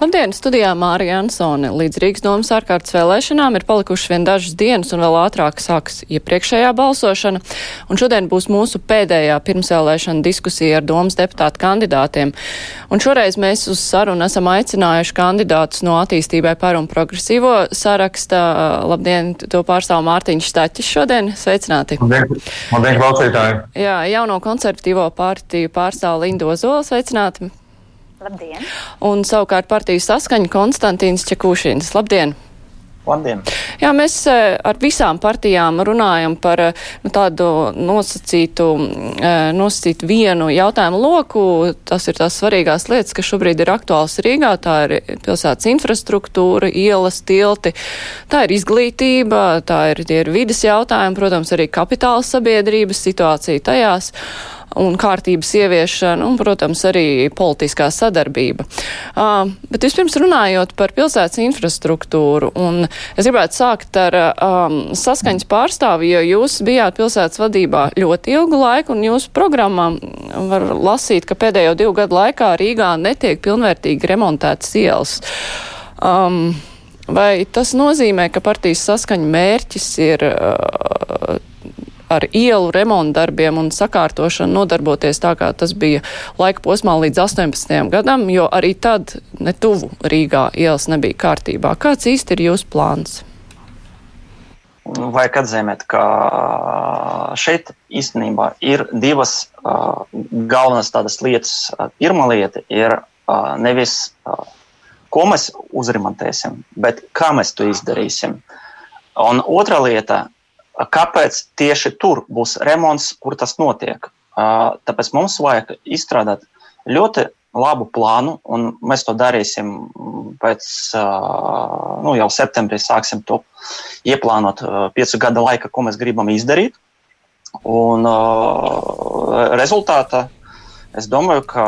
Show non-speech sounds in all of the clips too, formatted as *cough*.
Labdien, studijā Mārija Ansone. Līdz Rīgas domas ārkārtas vēlēšanām ir palikušas vien dažas dienas un vēl ātrāk sāks iepriekšējā balsošana. Un šodien būs mūsu pēdējā pirmsvēlēšana diskusija ar domas deputātu kandidātiem. Un šoreiz mēs uz sarunu esam aicinājuši kandidātus no attīstībai par un progresīvo saraksta. Labdien, to pārstāv Mārtiņš Staķis šodien. Sveicināti! Labdien, labdien klausītāji! Jā, jauno konservatīvo partiju pārstāv Lindu Ozola. Sveicināti! Labdien! Un savukārt partijas saskaņa Konstantīns Čekūšins. Labdien! Labdien! Jā, mēs eh, ar visām partijām runājam par eh, nu, tādu nosacītu, eh, nosacītu vienu jautājumu loku. Tas ir tās svarīgās lietas, kas šobrīd ir aktuāls Rīgā. Tā ir pilsētas infrastruktūra, ielas, tilti, tā ir izglītība, tā ir, ir vidas jautājumi, protams, arī kapitāla sabiedrības situācija tajās un kārtības ieviešana un, protams, arī politiskā sadarbība. Uh, bet vispirms runājot par pilsētas infrastruktūru, un es gribētu sākt ar um, saskaņas pārstāvi, jo jūs bijāt pilsētas vadībā ļoti ilgu laiku, un jūsu programmā var lasīt, ka pēdējo divu gadu laikā Rīgā netiek pilnvērtīgi remontētas ielas. Um, Vai tas nozīmē, ka partijas saskaņa mērķis ir uh, ar ielu remontu darbiem un sakārtošanu nodarboties tā, kā tas bija laika posmā līdz 18. gadam, jo arī tad netuvu Rīgā ielas nebija kārtībā. Kāds īsti ir jūsu plāns? Vajag atzīmēt, ka šeit īstenībā ir divas uh, galvenās tādas lietas. Pirmā lieta ir uh, nevis, uh, ko mēs uzremontēsim, bet kā mēs to izdarīsim. Un otra lieta Kāpēc tieši tur būs remonts, kur tas notiek? Tāpēc mums vajag izstrādāt ļoti labu plānu, un mēs to darīsim pēc, nu, jau septembrī sāksim to ieplānot piecu gadu laika, ko mēs gribam izdarīt. Un rezultātā es domāju, ka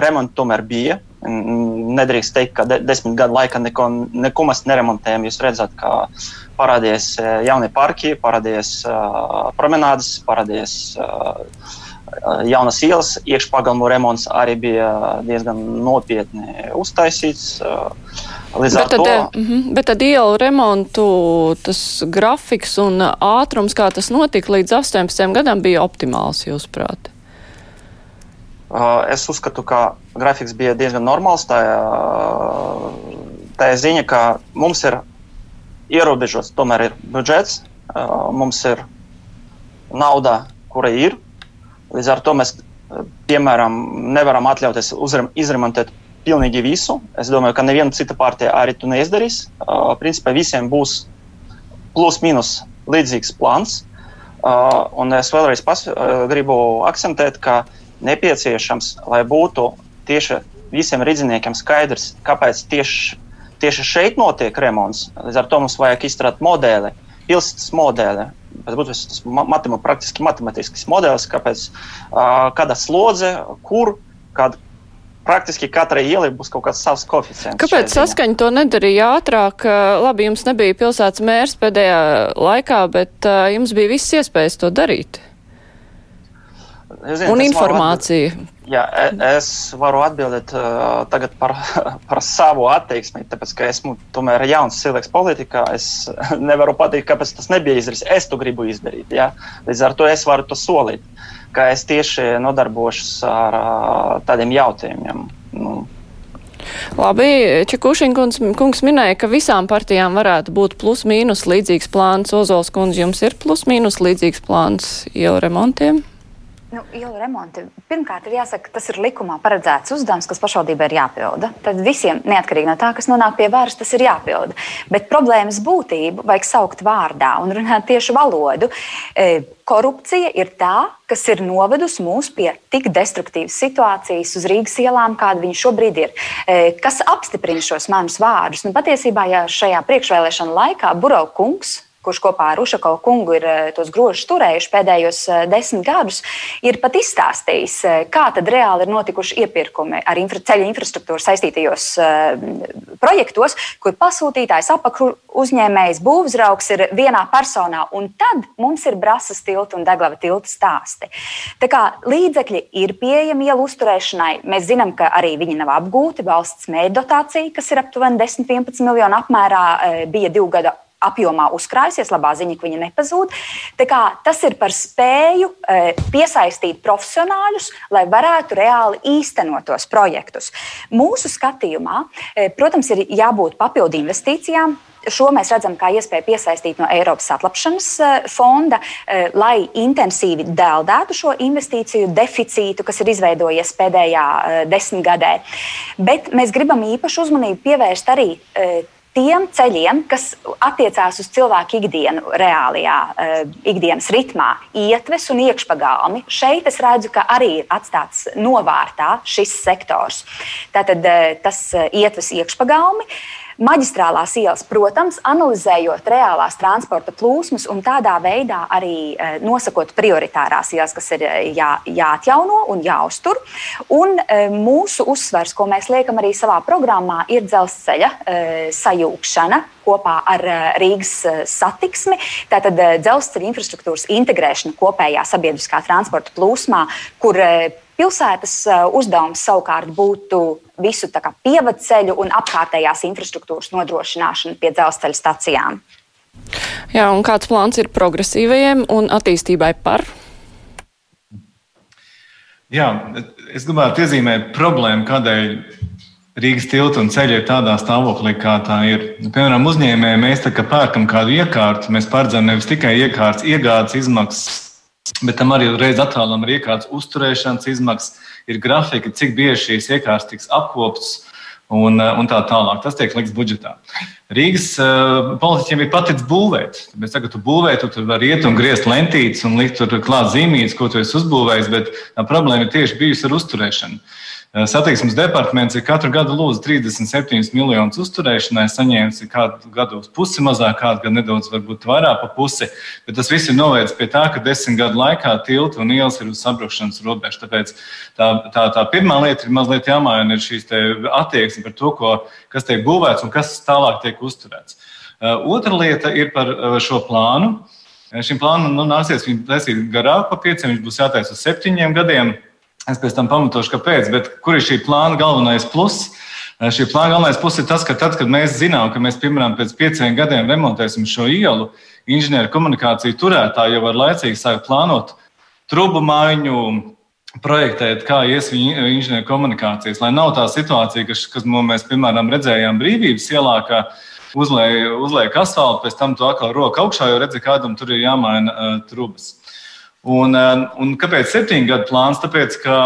remonti tomēr bija nedrīkst teikt, ka de, desmit gadu laikā neko, neko mēs neremontējam. Jūs redzat, ka parādījās e, jaunie parki, parādījās uh, promenādes, parādījās uh, jaunas ielas. Iekšpagalmu remonts arī bija diezgan nopietni uztaisīts. Līdz bet tad, to, uh -huh, bet tad ielu remontu tas grafiks un ātrums, kā tas notika līdz 18 gadam, bija optimāls, jūsuprāt? Es uzskatu, ka grafiks bija diezgan normāls. Tā, tā ir ziņa, ka mums ir ierobežots, tomēr ir budžets, mums ir nauda, kura ir. Līdz ar to mēs, piemēram, nevaram atļauties izremontēt pilnīgi visu. Es domāju, ka neviena cita partija arī to neizdarīs. Principā visiem būs plus-minus līdzīgs plāns. Un es vēlreiz gribu akcentēt, ka nepieciešams, lai būtu tieši visiem rīzniekiem skaidrs, kāpēc tieši, tieši šeit notiek remonts. Līdz ar to mums vajag izstrādāt modeli, pilsētas modeli. Tas būtu matemā, praktiski matemātisks modelis, kāpēc, kāda slodze, kur, kad praktiski katrai ielai būs kaut kāds savs koeficients. Kāpēc saskaņa to nedarīja ātrāk? Labi, jums nebija pilsētas mērs pēdējā laikā, bet jums bija viss iespējas to darīt. Zinu, un informācija. Varu, jā, e, es varu atbildēt uh, tagad par, *laughs* par savu attieksmi, tāpēc, ka esmu tomēr jauns cilvēks politikā. Es *laughs* nevaru pateikt, kāpēc tas nebija izdarīts. Es to gribu izdarīt. Jā. Līdz ar to es varu to solīt, ka es tieši nodarbošos ar uh, tādiem jautājumiem. Nu, Labi, Čekušiņkungs kungs minēja, ka visām partijām varētu būt plus-mínus līdzīgs plāns. Ozols kundze, jums ir plus-mínus līdzīgs plāns ielu remontiem? Nu, ielu remonti. Pirmkārt, ir jāsaka, tas ir likumā paredzēts uzdevums, kas pašvaldībai ir jāpilda. Tad visiem, neatkarīgi no tā, kas nonāk pie varas, tas ir jāpilda. Bet problēmas būtību vajag saukt vārdā un runāt tieši valodu. E, korupcija ir tā, kas ir novedusi mūs pie tik destruktīvas situācijas uz Rīgas ielām, kāda viņa šobrīd ir. E, kas apstiprina šos manus vārdus? Nu, patiesībā, ja šajā priekšvēlēšana laikā Burau kungs kurš kopā ar Ušakovu kungu ir tos grožus turējuši pēdējos desmit gadus, ir pat izstāstījis, kā tad reāli ir notikuši iepirkumi ar infra, ceļu infrastruktūru saistītajos projektos, kur pasūtītājs, apakšu uzņēmējs, būvzraugs ir vienā personā, un tad mums ir brasas tilta un deglava tilta stāsti. Tā kā līdzekļi ir pieejami ielu uzturēšanai, mēs zinām, ka arī viņi nav apgūti. Valsts mērķa dotācija, kas ir aptuveni 10-11 miljonu apmērā, bija divu gadu apjomā uzkrājusies. Labā ziņa, ka viņa nepazūd. Tas ir par spēju piesaistīt profesionāļus, lai varētu reāli īstenot tos projektus. Mūsu skatījumā, protams, ir jābūt papildu investīcijām. Šo mēs redzam kā iespēju piesaistīt no Eiropas atlapšanas fonda, lai intensīvi dēldētu šo investīciju deficītu, kas ir izveidojies pēdējā desmitgadē. Bet mēs gribam īpašu uzmanību pievērst arī tiem ceļiem, kas attiecās uz cilvēku ikdienu, reālajā uh, ikdienas ritmā, ietves un iekšpagalmi. Šeit es redzu, ka arī ir atstāts novārtā šis sektors. Tātad uh, tas uh, ietves iekšpagalmi. Uh, Maģistrālās ielas, protams, analizējot reālās transporta plūsmas un tādā veidā arī e, nosakot prioritārās ielas, kas ir e, jā, jāatjauno un jāuztur. Un e, mūsu uzsvers, ko mēs liekam arī savā programmā, ir dzelzceļa sajūgšana kopā ar Rīgas satiksmi. Tātad dzelzceļa infrastruktūras integrēšana kopējā sabiedriskā transporta plūsmā, kur Pilsētas uzdevums savukārt būtu visu pievadceļu un apkārtējās infrastruktūras nodrošināšana pie dzelzceļa stacijām. Jā, un kāds plāns ir progresīvajiem un attīstībai par? Jā, es gribētu iezīmēt problēmu, kādēļ Rīgas tilta un ceļa ir tādā stāvoklī, kā tā ir. Piemēram, uzņēmēji mēs tā kā pērkam kādu iekārtu, mēs paredzam nevis tikai iekārtas iegādes izmaksas bet tam arī uzreiz atvēlam ir iekārtas uzturēšanas izmaksas, ir grafika, cik bieži šīs iekārtas tiks apkoptas. Un, eh, un tā tālāk. Tas tiek likts budžetā. Rīgas uh, politiķiem ir paticis būvēt. Tāpēc, kad tu būvē, tu tur vari iet un griezt lentītes un likt tur klāt zīmītes, ko tu esi uzbūvējis, bet tā problēma ir tieši bijusi ar uzturēšanu. Eh, satiksmes departaments ir katru gadu lūdzu 37 miljonus uzturēšanai, saņēmis kādu gadu uz pusi mazāk, kādu gadu nedaudz varbūt vairāk pa pusi, bet tas viss ir novērts pie tā, ka desmit gadu laikā tilti un ielas ir uz sabrukšanas robežas. Tāpēc tā, tā, tā pirmā lieta ir mazliet jāmaina ir šīs attieksme par to, ko, kas tiek būvēts un kas tālāk tiek uzturēts. Eh, otra lieta ir par eh, šo plānu. Šim plānam nu, nāksies viņu taisīt garāk pa pieciem, viņš būs jātaisa uz septiņiem gadiem. Es pēc tam pamatošu, kāpēc, bet kur ir šī plāna galvenais pluss? Šī plāna galvenais pluss ir tas, ka tad, kad mēs zinām, ka mēs, piemēram, pēc pieciem gadiem remontēsim šo ielu, inženieru komunikāciju turētāji jau var laicīgi sākt plānot trubu maiņu, projektēt, kā ies viņa inženieru komunikācijas. Lai nav tā situācija, kas, kas mēs, piemēram, redzējām brīvības ielā, ka uzliek, uzliek asfaltu, pēc tam tu atkal roka augšā, jo redzi, kādam tur ir jāmaina uh, trubas. Un, eh, un kāpēc septiņu gadu plāns? Tāpēc, ka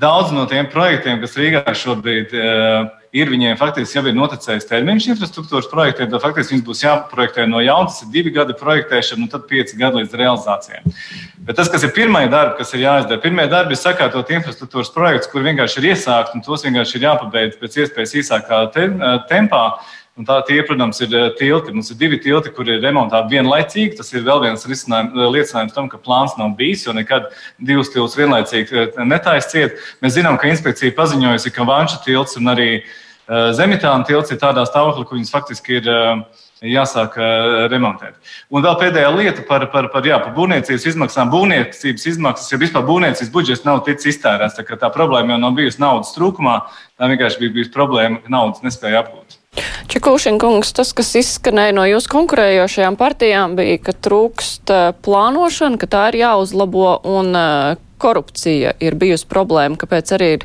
daudz no tiem projektiem, kas Rīgā šobrīd uh, ir, viņiem faktiski jau ir noticējis termiņš infrastruktūras projektiem, tad faktiski viņus būs jāprojektē no jauna. Tas ir divi gadi projektēšana, un tad pieci gadi līdz realizācijai. Bet tas, kas ir pirmie darbi, kas ir jāizdara, pirmie darbi ir sakārtot infrastruktūras projektus, kur vienkārši ir iesākt, un tos vienkārši ir jāpabeidz pēc iespējas īsākā te, eh, tempā. Un tā tie, protams, ir eh, tilti. Mums ir divi tilti, kur ir remontēti vienlaicīgi. Tas ir vēl viens eh, liecinājums tam, ka plāns nav bijis, jo nekad divus tiltus vienlaicīgi eh, netaisa ciet. Mēs zinām, ka inspekcija paziņojusi, ka Vanša tilts un arī Zemitāna tilts ir tādā stāvoklī, ka viņas faktiski ir jāsāk remontēt. Un vēl pēdējā lieta par, par, par, jā, par būvniecības izmaksām. Būvniecības izmaksas, ja vispār būvniecības budžets nav ticis iztērēts, tā, tā problēma jau nav bijusi naudas trūkumā, tā vienkārši bija bijusi problēma, ka naudas nespēja apgūt. Čekūšinkungs, tas, kas izskanēja no jūsu konkurējošajām partijām, bija, ka trūkst eh, plānošana, ka tā ir jāuzlabo un eh, korupcija ir bijusi problēma, kāpēc arī ir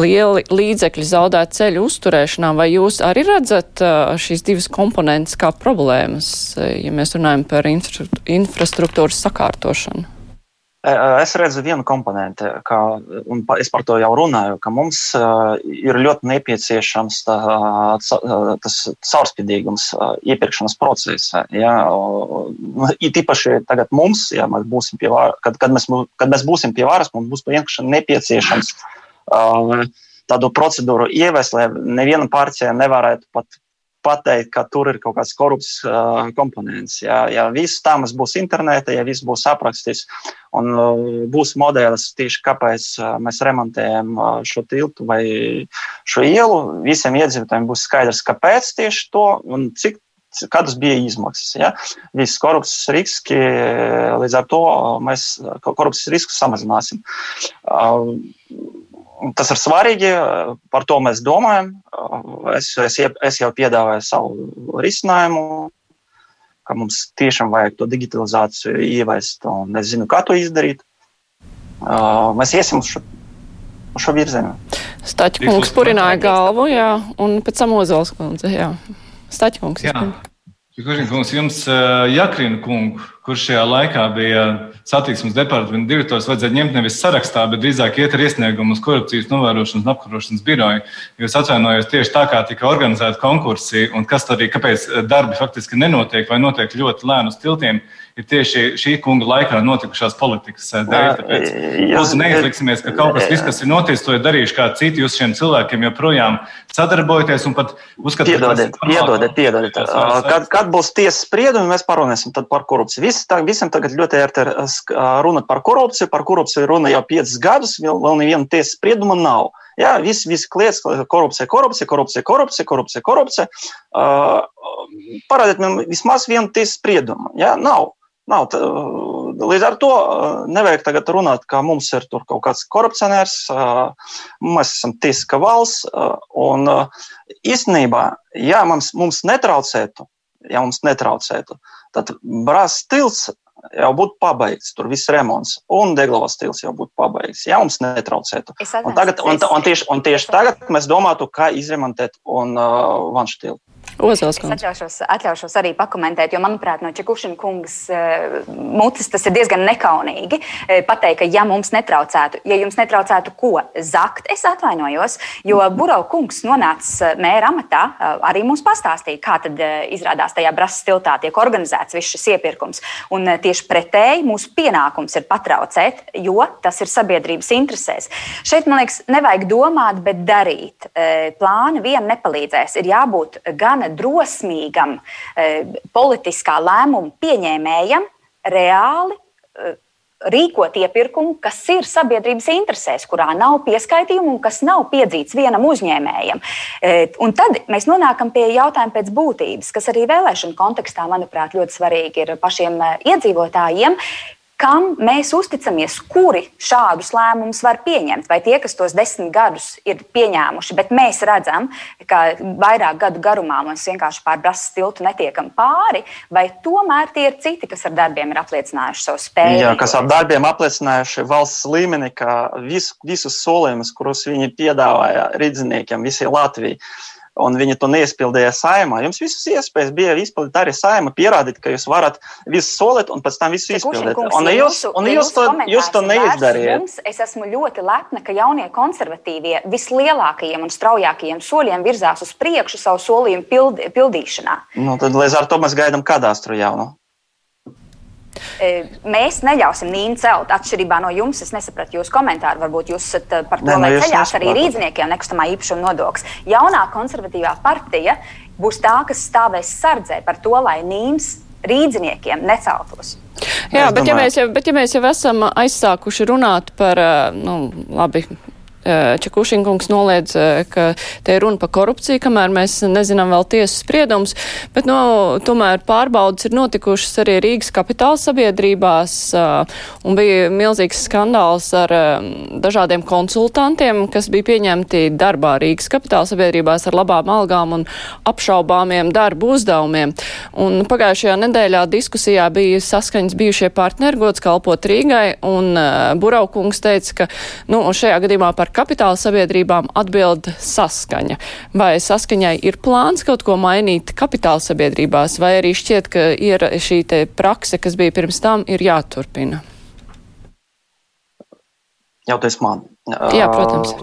lieli līdzekļi zaudēt ceļu uzturēšanā. Vai jūs arī redzat eh, šīs divas komponentes kā problēmas, ja mēs runājam par infrastruktūras sakārtošanu? Es redzu vienu komponenti, kā, un es par to jau runāju, ka mums ir ļoti nepieciešams tā, tas caurspīdīgums iepirkšanas procesā. Ja? It īpaši tagad mums, ja mēs būsim pie varas, kad, kad, mēs, kad mēs būsim pie varas, mums būs vienkārši nepieciešams tādu procedūru ieviest, lai neviena partija nevarētu pat pateikt, ka tur ir kaut kāds korupts uh, komponents. Ja, ja viss tam būs internetā, ja viss būs aprakstīts un uh, būs modelis tieši kāpēc uh, mēs remontējam uh, šo tiltu vai šo ielu, visiem iedzīvotājiem būs skaidrs, kāpēc tieši to un cik kādas bija izmaksas. Ja? Visi korupcijas riski, līdz ar to mēs korupcijas risku samazināsim. Tas ir svarīgi, par to mēs domājam. Es, es, es jau piedāvāju savu risinājumu, ka mums tiešām vajag to digitalizāciju ieviest, es zinu, kā to izdarīt. Mēs iesim uz šo, uz šo virzienu. Staķa kungs purināja galvu, jā, un pēc tam Ozols kundze, jā. Staķa kungs. Jā. Kungs, jums Jakrina kungu, kurš šajā laikā bija satiksmes departamenta direktors, vajadzēja ņemt nevis sarakstā, bet drīzāk iet ar iesniegumu uz korupcijas novērošanas un apkarošanas biroju. Jūs atvainojos tieši tā, kā tika organizēta konkursi un kas arī, kāpēc darbi faktiski nenotiek vai notiek ļoti lēni uz tiltiem ir tieši šī kunga laikā notikušās politikas eh, dēļ. Tāpēc mēs neizliksimies, ka kaut kas, viss, kas ir noticis, to ir darījuši kā citi. Jūs šiem cilvēkiem joprojām sadarbojaties un pat uzskatāt, piedodiet, piedodiet, piedodiet. Kad, kad būs tiesas spriedumi, mēs parunāsim par korupciju. Visi, tā, visam tagad ļoti ērti runāt par korupciju. Par korupciju runa jau piecus gadus, vēl, vēl neviena tiesas sprieduma nav. Jā, viss, viss kliedz, korupcija, korupcija, korupcija, korupcija, korupcija, korupcija. Uh, parādiet man vismaz vienu tiesas spriedumu. Jā, nav. Nav, tā, līdz ar to nevajag tagad runāt, ka mums ir kaut kāds korupcionārs, mēs esam tiesiska valsts. Un īstenībā, ja mums, mums netraucētu, ja mums netraucētu, tad brāzs stils jau būtu pabeigts, tur viss remonts, un deglavas stils jau būtu pabeigts, ja mums netraucētu. Un, tagad, un, un, tieši, un tieši tagad mēs domātu, kā izremontēt un uh, vanštīlu. Ozols, es atļaušos, atļaušos arī pakomentēt, jo, manuprāt, no Čekušina kungas uh, mutes tas ir diezgan nekaunīgi uh, pateikt, ka, ja mums netraucētu, ja jums netraucētu ko zakt, es atvainojos, jo Burau kungs nonāca uh, mēra amatā, arī mums pastāstīja, kā tad izrādās tajā brasas tiltā tiek organizēts viss šis iepirkums. Un tieši pretēji mūsu pienākums ir patraucēt, jo tas ir sabiedrības interesēs. Šeit, man liekas, nevajag domāt, bet darīt. Plāni vien nepalīdzēs. Ir jābūt gan drosmīgam e, politiskā lēmuma pieņēmējam reāli e, rīkot iepirkumu, kas ir sabiedrības interesēs, kurā nav pieskaitījumu un kas nav piedzīts vienam uzņēmējam. E, un tad mēs nonākam pie jautājuma pēc būtības, kas arī vēlēšanu kontekstā, manuprāt, ļoti svarīgi ir pašiem iedzīvotājiem kam mēs uzticamies, kuri šādus lēmumus var pieņemt. Vai tie, kas tos desmit gadus ir pieņēmuši, bet mēs redzam, ka vairāk gadu garumā mēs vienkārši pār brāzas tiltu netiekam pāri, vai tomēr tie ir citi, kas ar darbiem ir apliecinājuši savu spēju? Jā, kas ar darbiem apliecinājuši valsts līmenī, ka visu, visus solījumus, kurus viņi piedāvāja rīdziniekiem, visi Latvijai un viņi to neizpildīja saimā. Jums visas iespējas bija izpildīt arī saimā, pierādīt, ka jūs varat visu solīt un pēc tam visu izpildīt. Kungs, un jūs, un jūs, to, jūs to neizdarījāt. Mums, es esmu ļoti lepna, ka jaunie konservatīvie vislielākajiem un straujākajiem soļiem virzās uz priekšu savu solījumu pild, pildīšanā. Nu, tad līdz ar to mēs gaidām kadastru jaunu. Mēs neļausim nīnu celt. Atšķirībā no jums, es nesapratu jūsu komentāru. Varbūt jūs esat par to, ne, lai nu, ceļās arī rīzniekiem nekustamā īpašuma nodoklis. Jaunā konservatīvā partija būs tā, kas stāvēs sardzē par to, lai nīns rīdziniekiem neceltos. Jā, bet ja, mēs jau, bet ja mēs jau esam aizsākuši runāt par, nu, labi, Čekušinkungs noliedz, ka te ir runa par korupciju, kamēr mēs nezinām vēl tiesas spriedums, bet no, tomēr pārbaudas ir notikušas arī Rīgas kapitāla sabiedrībās un bija milzīgs skandāls ar dažādiem konsultantiem, kas bija pieņemti darbā Rīgas kapitāla sabiedrībās ar labām algām un apšaubāmiem darbu uzdevumiem. Un pagājušajā nedēļā diskusijā bija saskaņas bijušie partneri, gods kalpot Rīgai, un Buraukungs teica, ka, nu, šajā gadījumā par kapitāla sabiedrībām atbild saskaņa. Vai saskaņai ir plāns kaut ko mainīt kapitāla sabiedrībās, vai arī šķiet, ka ir šī prakse, kas bija pirms tam, ir jāturpina? Jautājums man. Jā, protams.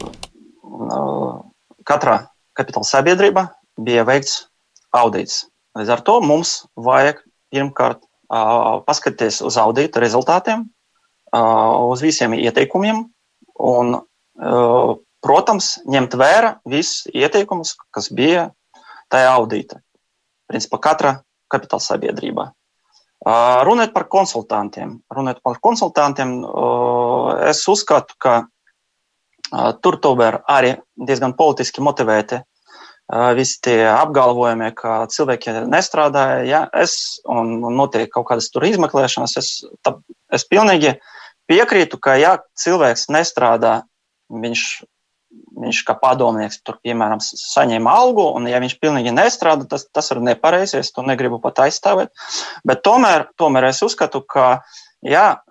Katrā kapitāla sabiedrība bija veikts audīts. Līdz ar to mums vajag pirmkārt paskatīties uz audīta rezultātiem, uz visiem ieteikumiem un protams, ņemt vērā visus ieteikumus, kas bija tajā audītā. principā katra kapitāla sabiedrībā. Runājot par konsultantiem, runājot par konsultantiem, es uzskatu, ka tur tomēr arī diezgan politiski motivēti visi tie apgalvojumi, ka cilvēki nestrādāja, ja es un notiek kaut kādas tur izmeklēšanas, es, tā, es pilnīgi piekrītu, ka ja cilvēks nestrādā, viņš, viņš kā padomnieks tur, piemēram, saņem algu, un ja viņš pilnīgi nestrādā, tas, tas ir nepareizi, es to negribu pat aizstāvēt, bet tomēr, tomēr es uzskatu, ka Ja,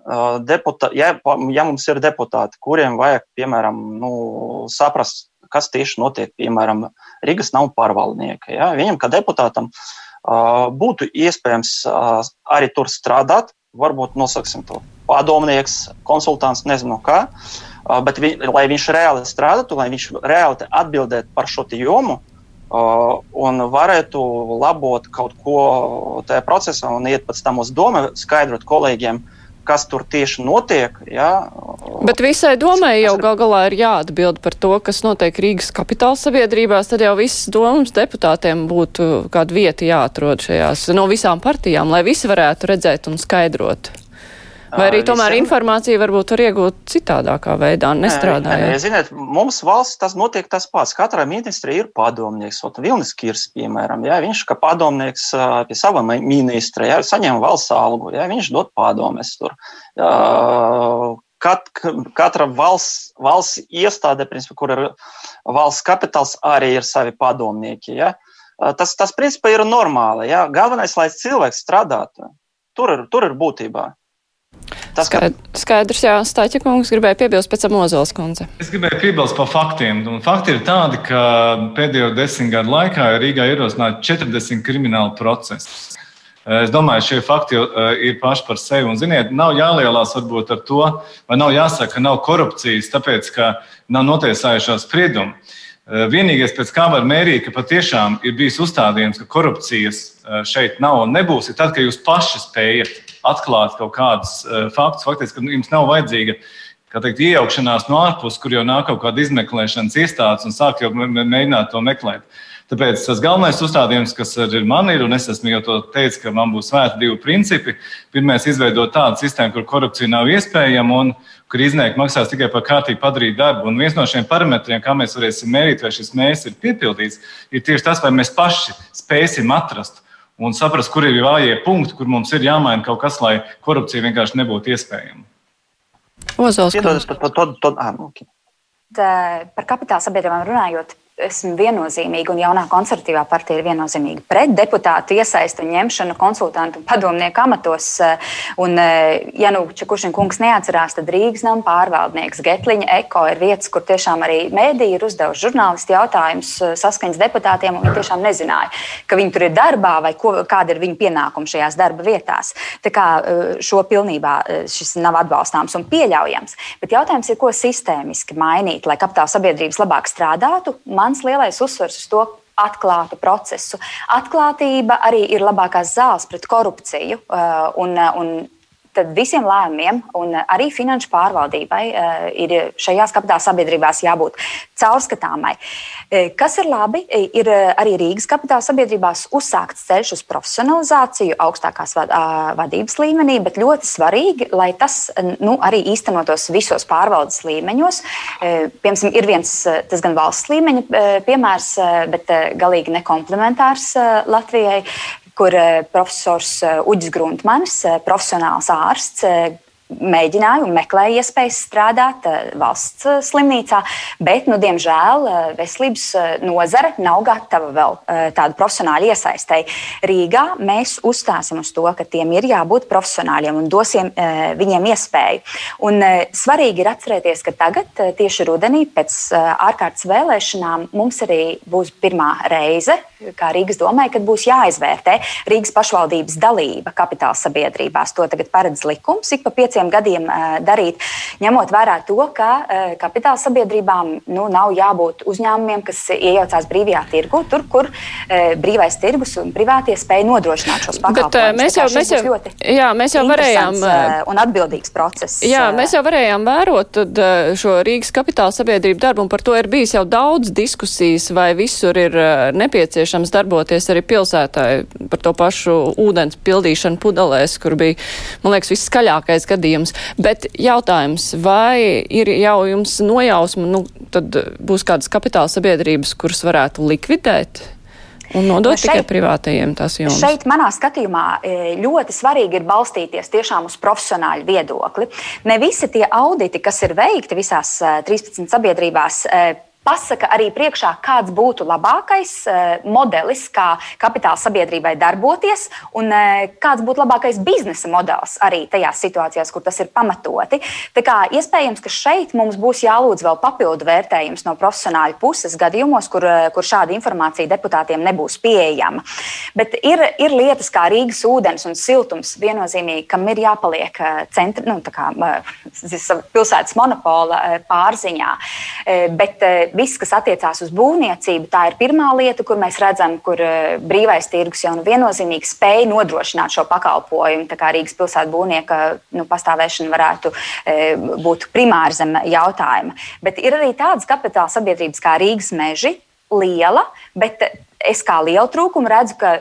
deputā, ja, ja mums ir deputāti, kuriem vajag, piemēram, nu, saprast, kas tieši notiek, piemēram, Rīgas nav pārvaldnieka. Ja? Viņam, kā deputātam, būtu iespējams arī tur strādāt, varbūt nosaksim to padomnieks, konsultants, nezinu kā, bet vi, lai viņš reāli strādātu, lai viņš reāli atbildētu par šo jomu un varētu labot kaut ko tajā procesā un iet pēc tam uz domu, skaidrot kolēģiem, kas tur tieši notiek. Ja. Bet visai domai jau gal galā ir jāatbild par to, kas notiek Rīgas kapitāla sabiedrībās, tad jau visas domas deputātiem būtu kāda vieta jāatrod šajās no visām partijām, lai visi varētu redzēt un skaidrot. Vai arī tomēr visiem... informāciju varbūt var iegūt citādākā veidā, nestrādājot? Nē, ziniet, mums valsts tas notiek tas pats. Katrai ministri ir padomnieks. Ot, Vilnis Kirs, piemēram, jā, viņš kā padomnieks pie sava ministra, jā, saņem valsts algu, jā, viņš dod padomes tur. Jā, kat, katra valsts, valsts iestāde, principā, kur ir valsts kapitāls, arī ir savi padomnieki. Ja? Tas, tas principā, ir normāli. Ja? Galvenais, lai cilvēks strādātu. Tur ir, tur ir būtībā. Tas, ka... Skaidrs, jā, Stāķa kungs gribēja piebilst pēc tam Ozols kundze. Es gribēju piebilst par faktiem. Un fakti ir tādi, ka pēdējo desmit gadu laikā Rīgā ir ierosināti 40 krimināli procesi. Es domāju, šie fakti eh, ir paši par sevi. Un, ziniet, nav jālielās varbūt ar to, vai nav jāsaka, ka nav korupcijas, tāpēc, ka nav notiesājušās spriedumi. Eh, vienīgais, pēc kā var mērīt, ka patiešām ir bijis uzstādījums, ka korupcijas eh, šeit nav un nebūs, ir tad, kad jūs paši spējat atklāt kaut kādus uh, faktus. Faktiski, ka jums nav vajadzīga teikt, iejaukšanās no ārpuses, kur jau nāk kaut kāda izmeklēšanas iestādes un sāk jau mēģināt to meklēt. Tāpēc tas galvenais uzstādījums, kas ir man, ir, un es esmu jau to teicis, ka man būs svēti divi principi. Pirmais, izveidot tādu sistēmu, kur korupcija nav iespējama un kur iznieki maksās tikai par kārtīgi padarīt darbu. Un viens no šiem parametriem, kā mēs varēsim mērīt, vai šis mērķis ir piepildīts, ir tieši tas, vai mēs paši spēsim atrast un saprast, kur ir vājie punkti, kur mums ir jāmaina kaut kas, lai korupcija vienkārši nebūtu iespējama. Ozols, to, ah, okay. Par kapitāla sabiedrībām runājot, esmu viennozīmīga, un jaunā konservatīvā partija ir viennozīmīga pret deputātu iesaistu un ņemšanu konsultantu un padomnieku amatos. Un, ja nu Čekušina kungs neatcerās, tad Rīgas nama pārvaldnieks Getliņa Eko ir vietas, kur tiešām arī mēdīji ir uzdevuši žurnālisti jautājumus saskaņas deputātiem, un viņi tiešām nezināja, ka viņi tur ir darbā vai ko, kāda ir viņu pienākuma šajās darba vietās. Tā kā šo pilnībā šis nav atbalstāms un pieļaujams. Bet jautājums ir, ko sistēmiski mainīt, lai kapitāla sabiedrības labāk strādātu. Man mans lielais uzsvers uz to atklātu procesu. Atklātība arī ir labākās zāles pret korupciju. Uh, un, uh, un tad visiem lēmumiem un arī finanšu pārvaldībai uh, ir šajās kapitāla sabiedrībās jābūt caurskatāmai. Uh, kas ir labi, ir arī Rīgas kapitāla sabiedrībās uzsākts ceļš uz profesionalizāciju augstākās vad, vadības līmenī, bet ļoti svarīgi, lai tas nu, arī īstenotos visos pārvaldes līmeņos. Piemēram, ir viens tas gan valsts līmeņa piemērs, bet galīgi nekomplementārs Latvijai kur eh, profesors eh, Uģis Gruntmanis, eh, profesionāls ārsts, mēģināja un meklēja iespējas strādāt eh, valsts eh, slimnīcā, bet, nu, diemžēl, eh, veselības nozare nav gatava vēl tādu profesionāļu iesaistēji. Rīgā mēs uzstāsim uz to, ka tiem ir jābūt profesionāļiem un dosim viņiem iespēju. Un svarīgi ir atcerēties, ka tagad, tieši rudenī, pēc ārkārtas vēlēšanām, mums arī būs pirmā reize, kā Rīgas domē, kad būs jāizvērtē Rīgas pašvaldības dalība kapitāla sabiedrībās. To tagad paredz likums ik pa pieciem pieciem gadiem darīt, ņemot vērā to, ka kapitāla sabiedrībām nu, nav jābūt uzņēmumiem, kas iejaucās brīvajā tirgu, tur, kur brīvais tirgus un privātie spēja nodrošināt šos pakalpojumus. Mēs jau, mēs jau, jā, mēs jau varējām. Un atbildīgs process. Jā, mēs jau varējām vērot šo Rīgas kapitāla sabiedrību darbu, un par to ir bijis jau daudz diskusijas, vai visur ir nepieciešams darboties arī pilsētā par to pašu ūdens pildīšanu pudelēs, kur bija, man liekas, viskaļākais gadījums. Bet jautājums, vai ir jau jums nojausma, nu, tad būs kādas kapitāla sabiedrības, kuras varētu likvidēt? Un nodot šeit, tikai privātajiem tās jomas. Šeit, manā skatījumā, e, ļoti svarīgi ir balstīties tiešām uz profesionāļu viedokli. Ne visi tie auditi, kas ir veikti visās 13 e, sabiedrībās, e, pasaka arī priekšā, kāds būtu labākais uh, modelis, kā kapitāla sabiedrībai darboties, un uh, kāds būtu labākais biznesa modelis arī tajās situācijās, kur tas ir pamatoti. Tā kā iespējams, ka šeit mums būs jālūdz vēl papildu vērtējums no profesionāļu puses gadījumos, kur, uh, kur šāda informācija deputātiem nebūs pieejama. Bet ir, ir lietas kā Rīgas ūdens un siltums viennozīmīgi, kam ir jāpaliek centra, nu, pilsētas monopola pārziņā. Bet viss, kas attiecās uz būvniecību, tā ir pirmā lieta, kur mēs redzam, kur eh, brīvais tirgus jau nu viennozīmīgi spēj nodrošināt šo pakalpojumu. Tā kā Rīgas pilsētas būvnieka nu, pastāvēšana varētu būt primāra zem jautājuma. Bet ir arī tādas kapitāla sabiedrības kā Rīgas meži, liela, bet es kā lielu trūkumu redzu, ka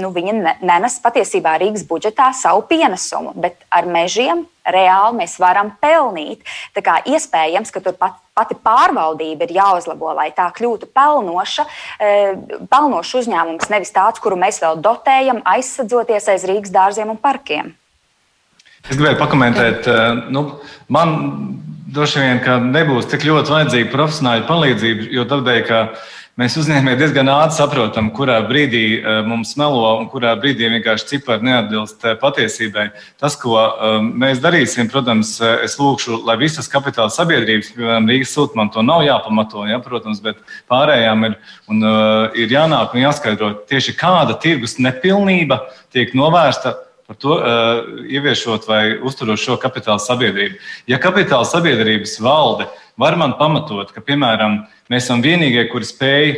nu, viņa nenes patiesībā Rīgas budžetā savu pienesumu, bet ar mežiem reāli mēs varam pelnīt. Tā kā iespējams, ka tur pat, pati pārvaldība ir jāuzlabo, lai tā kļūtu pelnoša, e, pelnošs uzņēmums, nevis tāds, kuru mēs vēl dotējam, aizsadzoties aiz Rīgas dārziem un parkiem. Es gribēju pakomentēt, e, nu, man droši vien nebūs tik ļoti vajadzīga profesionāla palīdzība, jo tādēļ, ka Mēs uzņēmēji diezgan ātri saprotam, kurā brīdī uh, mums melo un kurā brīdī vienkārši cipari neatbilst uh, patiesībai. Tas, ko uh, mēs darīsim, protams, es lūkšu, lai visas kapitāla sabiedrības, piemēram, Rīgas sūta man to nav jāpamato, ja, protams, bet pārējām ir, un, ir jānāk un jāskaidro tieši kāda tirgus nepilnība tiek novērsta par to uh, ieviešot vai uzturot šo kapitāla sabiedrību. Ja kapitāla sabiedrības valde var man pamatot, ka, piemēram, mēs esam vienīgie, kuri spēj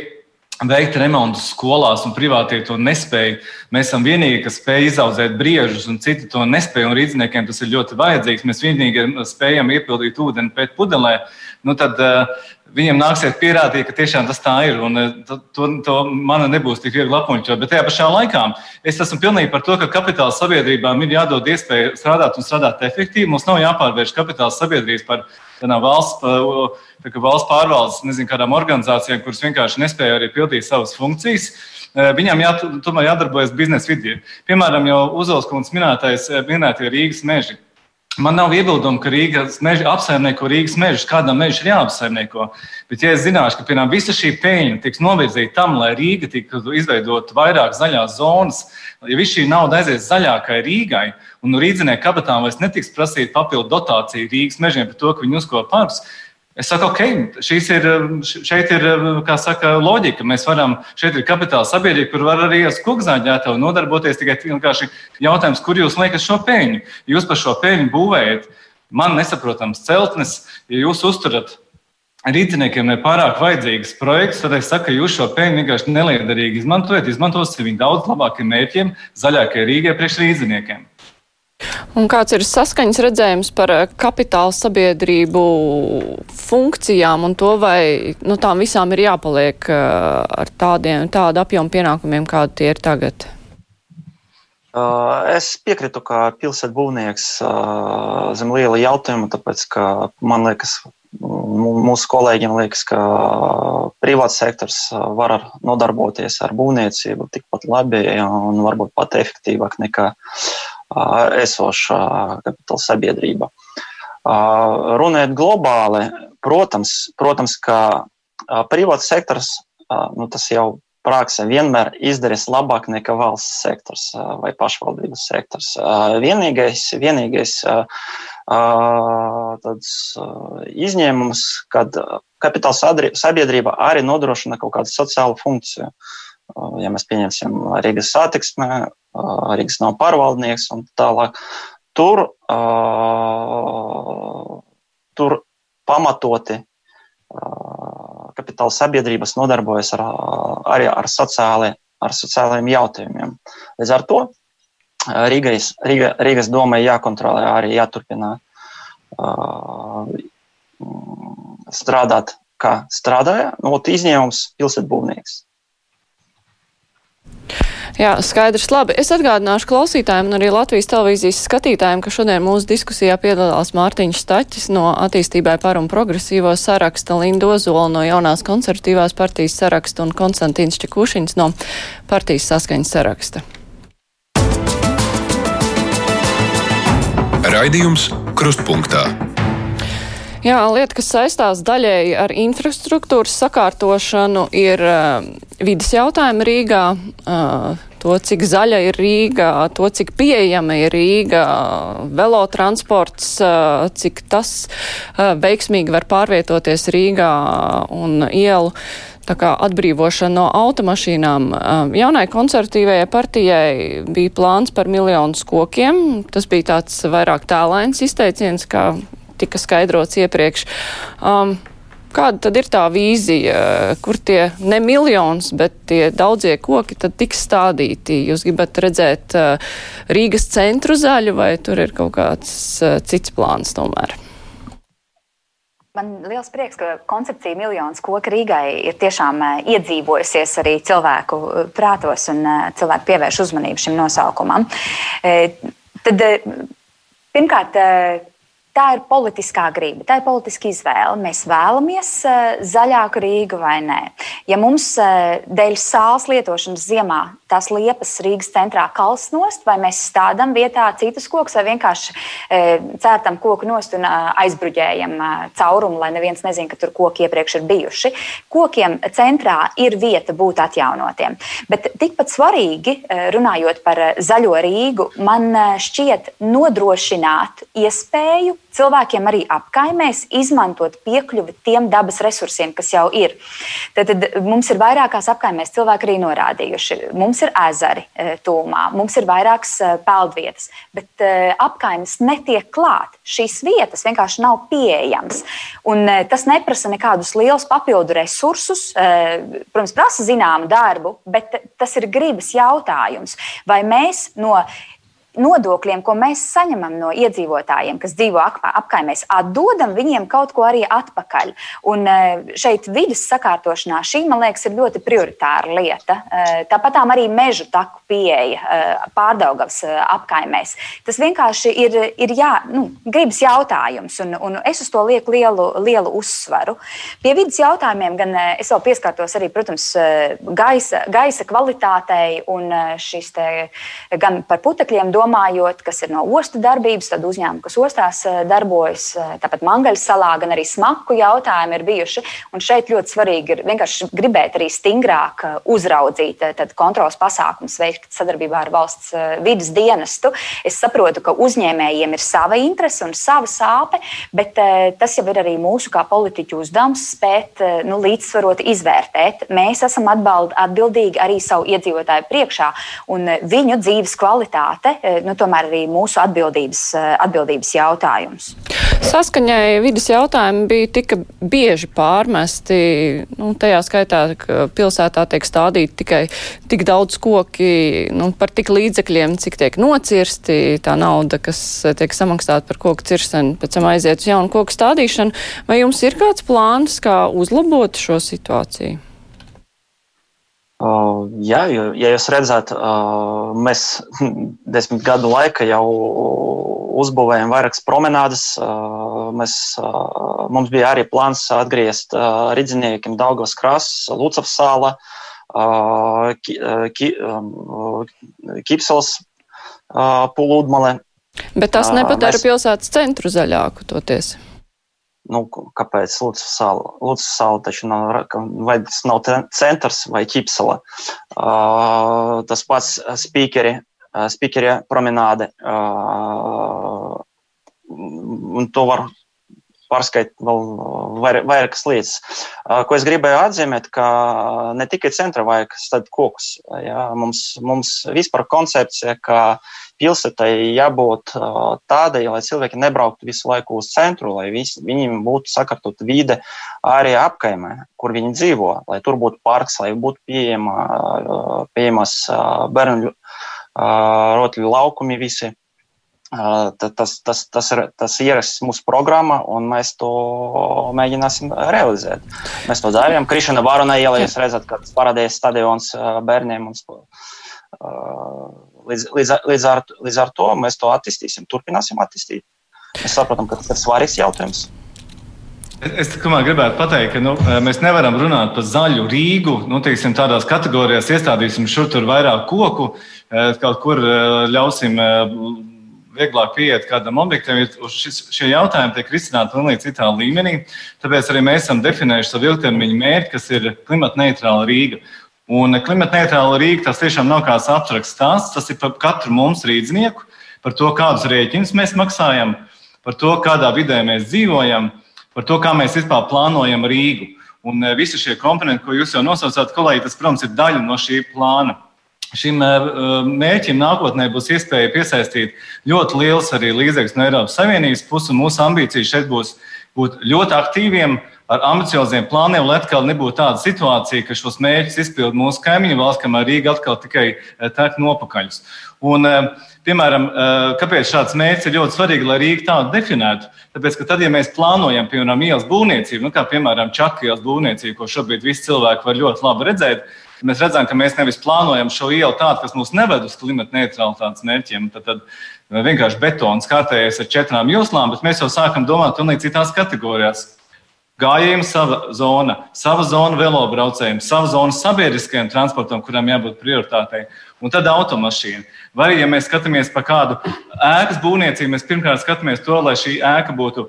veikt remontus skolās, un privātie to nespēja. Mēs esam vienīgie, kas spēj izaudzēt briežus, un citi to nespēja. Rīzniekiem tas ir ļoti vajadzīgs. Mēs vienīgi spējam iepildīt ūdeni pēc pudelē. Nu, tad uh, viņiem nāksies pierādīt, ka tiešām tas tā ir. Un, uh, to, to man nebūs tik viegli apmuļķot. Bet tajā pašā laikā es esmu pilnīgi par to, ka kapitāla sabiedrībām ir jādod iespēja strādāt un strādāt efektīvi. Mums nav jāpārvērš kapitāla sabiedrības par valsts, valsts pārvaldes, nezinu, kādām organizācijām, kuras vienkārši nespēja arī pildīt savas funkcijas. E, viņām jā, tomēr jādarbojas biznesa vidē. Piemēram, jau Uzvalskundze minētais, minētie Rīgas meži. Man nav iebildumu, ka Rīgas meža apsaimnieko Rīgas mežus, kādam mežam ir jāapsaimnieko. Bet, ja es zināšu, ka piemēram, visa šī peļņa tiks novirzīta tam, lai Rīga tiktu izveidot vairāk zaļās zonas, ja viss šī nauda aizies zaļākai Rīgai, un no rīznieku kabatām vairs netiks prasīta papildu dotācija Rīgas mežiem par to, ka viņi uzkopa parks, Es saku, ok, ir, šeit ir saka, loģika. Mēs varam, šeit ir kapitāla sabiedrība, kur var arī uz kukzāģētavu nodarboties. Tikai vienkārši jautājums, kur jūs liekat šo peļņu? Jūs par šo peļņu būvējat man nesaprotams celtnes, ja jūs uzturat rīzniekiem nepārāk vajadzīgs projekts, tad es saku, ka jūs šo peļņu vienkārši neliederīgi izmantojat. Izmantosim viņu daudz labākiem mērķiem, zaļākai Rīgai priekš rīzniekiem. Un kāds ir saskaņas redzējums par eh, kapitāla sabiedrību funkcijām un to, vai nu, tām visām ir jāpaliek eh, ar tādiem, tādu apjomu pienākumiem, kādi tie ir tagad? Eh, es piekrītu, ka pilsēta būvnieks zem liela jautājuma, tāpēc, ka man liekas, mūsu kolēģiem liekas, ka privāts sektors var ar, nodarboties ar būvniecību tikpat labi un varbūt pat efektīvāk nekā esošā kapitāla sabiedrība. Runājot globāli, protams, protams ka privāts sektors, nu, tas jau praksē vienmēr izdarīs labāk nekā valsts sektors vai pašvaldības sektors. Vienīgais, vienīgais tāds izņēmums, kad kapitāla sabiedrība arī nodrošina kaut kādu sociālu funkciju. Ja mēs pieņemsim Rīgas satiksmē, Rīgas nav pārvaldnieks un tālāk. tur, tur pamatoti kapitāla sabiedrības nodarbojas ar, arī ar, sociāli, ar sociālajiem jautājumiem. Līdz ar to Rīgas, Rīga, Rīgas domai jākontrolē arī jāturpina uh, strādāt, kā strādāja. Nu, izņēmums pilsētbūvnieks. Jā, skaidrs. Labi. Es atgādināšu klausītājiem un arī Latvijas televīzijas skatītājiem, ka šodien mūsu diskusijā piedalās Mārtiņš Staķis no attīstībai par un progresīvo saraksta, Linda Ozola no jaunās konservatīvās partijas saraksta un Konstantīns Čekušins no partijas saskaņas saraksta. Raidījums Krustpunktā. Jā, lieta, kas saistās daļēji ar infrastruktūras sakārtošanu, ir uh, vidas jautājumi Rīgā. Uh, to, cik zaļa ir Rīga, to, cik pieejama ir Rīga, velotransports, uh, cik tas uh, veiksmīgi var pārvietoties Rīgā un ielu. Tā kā atbrīvošana no automašīnām. Jaunai konservatīvajai partijai bija plāns par miljonus kokiem. Tas bija tāds vairāk tēlains izteiciens, kā tika skaidrots iepriekš. Um, Kāda tad ir tā vīzija, kur tie ne miljonus, bet tie daudzie koki tad tiks stādīti? Jūs gribat redzēt uh, Rīgas centru zaļu vai tur ir kaut kāds uh, cits plāns tomēr? Man liels prieks, ka koncepcija miljonus koku Rīgai ir tiešām uh, iedzīvojusies arī cilvēku prātos un cilvēku pievērš uzmanību šim nosaukumam. Tad, pirmkārt, Tā ir politiskā griba, tā ir politiska izvēle. Mēs vēlamies uh, zaļāku Rīgu vai nē. Ja mums uh, dēļ sāls lietošanas ziemā tās liepas Rīgas centrā kals nost, vai mēs stādām vietā citus kokus, vai vienkārši uh, cērtam koku nost un aizbruģējam caurumu, lai neviens nezina, ka tur koki iepriekš ir bijuši. Kokiem centrā ir vieta būt atjaunotiem. Bet tikpat svarīgi, runājot par zaļo Rīgu, man šķiet nodrošināt iespēju cilvēkiem arī apkaimēs izmantot piekļuvi tiem dabas resursiem, kas jau ir. Tad, tad mums ir vairākās apkaimēs cilvēki arī norādījuši. Mums ir ezeri e, tūmā, mums ir vairākas e, peldvietas, bet e, apkaimes netiek klāt. Šīs vietas vienkārši nav pieejamas. Un tas neprasa nekādus lielus papildu resursus. Protams, prasa zināmu darbu, bet tas ir gribas jautājums. Vai mēs no nodokļiem, ko mēs saņemam no iedzīvotājiem, kas dzīvo apkaimēs, atdodam viņiem kaut ko arī atpakaļ. Un e, šeit vidas sakārtošanā šī, man liekas, ir ļoti prioritāra lieta. E, tāpat arī mežu taku pieeja e, pārdaugavas apkaimēs. Tas vienkārši ir, ir jā, nu, gribas jautājums, un, un es uz to lieku lielu, lielu uzsvaru. Pie vidas jautājumiem gan es vēl pieskārtos arī, protams, gaisa, gaisa kvalitātei un šis te gan par putekļiem domājot domājot, kas ir no ostu darbības, tad uzņēmumi, kas ostās eh, darbojas, eh, tāpat Mangaļas salā, gan arī smaku jautājumi ir bijuši. Un šeit ļoti svarīgi ir vienkārši gribēt arī stingrāk eh, uzraudzīt kontrols pasākums, veikt sadarbībā ar valsts vidas dienestu. Es saprotu, ka uzņēmējiem ir sava interese un sava sāpe, bet tas jau ir arī mūsu kā politiķu uzdevums spēt nu, līdzsvarot izvērtēt. Mēs esam atbald, atbildīgi arī savu iedzīvotāju priekšā, un viņu dzīves kvalitāte nu, tomēr arī mūsu atbildības, eh, atbildības jautājums. Saskaņai vidas jautājumi bija tika bieži pārmesti, nu, tajā skaitā, ka pilsētā tiek stādīti tikai tik daudz koki nu, par tik līdzekļiem, cik tiek nocirsti, tā nauda, kas tiek samaksāta par koku ciršanu, pēc tam aiziet uz jaunu koku stādīšanu. Vai jums ir kāds plāns, kā uzlabot šo situāciju? Uh, jā, jo, ja jūs redzat, uh, mēs *laughs* desmit gadu laikā jau uzbūvējam vairākas promenādes. Uh, mēs, uh, mums bija arī plāns atgriezt uh, Ridziniekiem Daugavas krasts, Lucavas sāla, uh, ki, uh, ki, um, Kipsels uh, pulūdmale. Bet tas nepadara uh, mēs... pilsētas centru zaļāku toties. Nu, kāpēc Lūdzu sala? Lūdzu sala taču nav, vai tas nav centrs vai ķipsala. Uh, tas pats spīkeri, uh, spīkeri promenāde. Uh, un to var pārskaitīt vēl vair, vairākas lietas. Ko es gribēju atzīmēt, ka ne tikai centra vajag stādīt kokus. Jā, mums, mums vispār koncepcija, ka pilsētai jābūt tādai, lai cilvēki nebrauktu visu laiku uz centru, lai visi, viņiem būtu sakārtot vide arī apkaimē, kur viņi dzīvo, lai tur būtu parks, lai būtu pieejama, pieejamas bērnu rotaļu laukumi visi. Tas, tas, tas ir tas ierasts mūsu programmā, un mēs to mēģināsim realizēt. Mēs to darījām. Krišana Varona ielā jūs redzat, ka parādījās stadions bērniem. Un, līdz, līdz, līdz, ar, līdz ar to mēs to attīstīsim, turpināsim attīstīt. Mēs saprotam, ka tas ir svarīgs jautājums. Es tikai gribētu pateikt, ka nu, mēs nevaram runāt par zaļu Rīgu. Nu, teiksim, tādās kategorijās iestādīsim šur tur vairāk koku, kaut kur ļausim vieglāk pieiet kādam objektam, šis, šie jautājumi tiek risināti pilnīgi citā līmenī. Tāpēc arī mēs esam definējuši savu ilgtermiņu mērķi, kas ir klimata neitrāla Rīga. Un klimata neitrāla Rīga tas tiešām nav kāds abstrakts stāsts, tas ir par katru mums rīznieku, par to, kādus rēķinus mēs maksājam, par to, kādā vidē mēs dzīvojam, par to, kā mēs vispār plānojam Rīgu. Un eh, visi šie komponenti, ko jūs jau nosaucāt, kolēģi, tas, protams, ir daļa no šī plāna. Šim eh, mērķim nākotnē būs iespēja piesaistīt ļoti liels arī līdzekļus no Eiropas Savienības puses. Mūsu ambīcija šeit būs būt ļoti aktīviem, ar ambicioziem plāniem, lai atkal nebūtu tāda situācija, ka šos mērķus izpild mūsu kaimiņu valsts, kamēr Rīga atkal tikai eh, tek nopakaļus. Un, eh, piemēram, kāpēc šāds mērķis ir ļoti svarīgi, lai Rīga tādu definētu? Tāpēc, ka tad, ja mēs plānojam, piemēram, ielas būvniecību, nu, kā piemēram Čakas ielas būvniecību, ko šobrīd visi cilvēki var ļoti labi redzēt, Mēs redzam, ka mēs nevis plānojam šo ielu tādu, kas mūs neved uz klimata neutralitātes mērķiem, tad, tad vienkārši betons kārtējies ar četrām joslām, bet mēs jau sākam domāt pilnīgi citās kategorijās. Gājējiem sava zona, sava zona velobraucējiem, sava zona sabiedriskajam transportam, kuram jābūt prioritātei, un tad automašīna. Vai arī, ja mēs skatāmies par kādu ēkas būvniecību, mēs pirmkārt skatāmies to, lai šī ēka būtu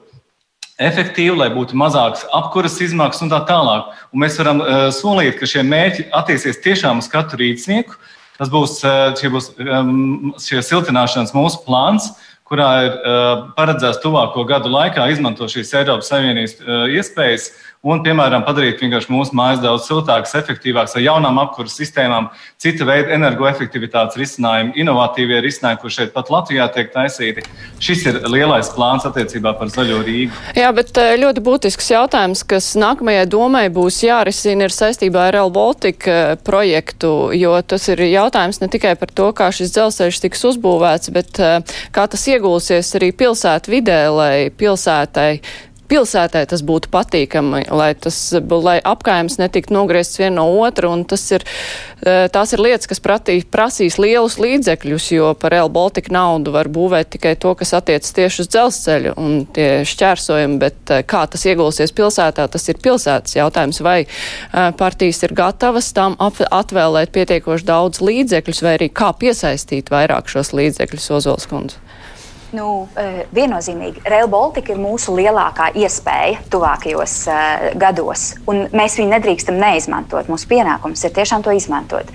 efektīvi, lai būtu mazākas apkuras izmaksas un tā tālāk. Un mēs varam uh, solīt, ka šie mērķi attieksies tiešām uz katru rīcnieku. Tas būs, uh, būs um, šie siltināšanas mūsu plāns, kurā ir uh, paredzēts tuvāko gadu laikā izmantot šīs Eiropas Savienības uh, iespējas un, piemēram, padarīt mūsu mājas daudz siltākas, efektīvākas ar jaunām apkuras sistēmām, cita veida energoefektivitātes risinājumi, inovatīvie risinājumi, kur šeit pat Latvijā tiek taisīti. Šis ir lielais plāns attiecībā par zaļo Rīgu. Jā, bet eh, ļoti būtisks jautājums, kas nākamajai domai būs jārisina, ir saistībā ar Real Baltica eh, projektu, jo tas ir jautājums ne tikai par to, kā šis dzelzceļš tiks uzbūvēts, bet eh, kā tas iegulsies arī pilsētu vidē, lai pilsētai pilsētai tas būtu patīkami, lai, tas, lai apkājums netiktu nogriezts viena no otra, un tas ir, e, tās ir lietas, kas pratī, prasīs lielus līdzekļus, jo par Real Baltica naudu var būvēt tikai to, kas attiec tieši uz dzelzceļu un tie šķērsojumi, bet e, kā tas iegulsies pilsētā, tas ir pilsētas jautājums, vai e, partijas ir gatavas tam atvēlēt pietiekoši daudz līdzekļus, vai arī kā piesaistīt vairāk šos līdzekļus Ozols kundze. Nu, e, viennozīmīgi, Rail Baltica ir mūsu lielākā iespēja tuvākajos uh, gados, un mēs viņu nedrīkstam neizmantot. Mūsu pienākums ir tiešām to izmantot.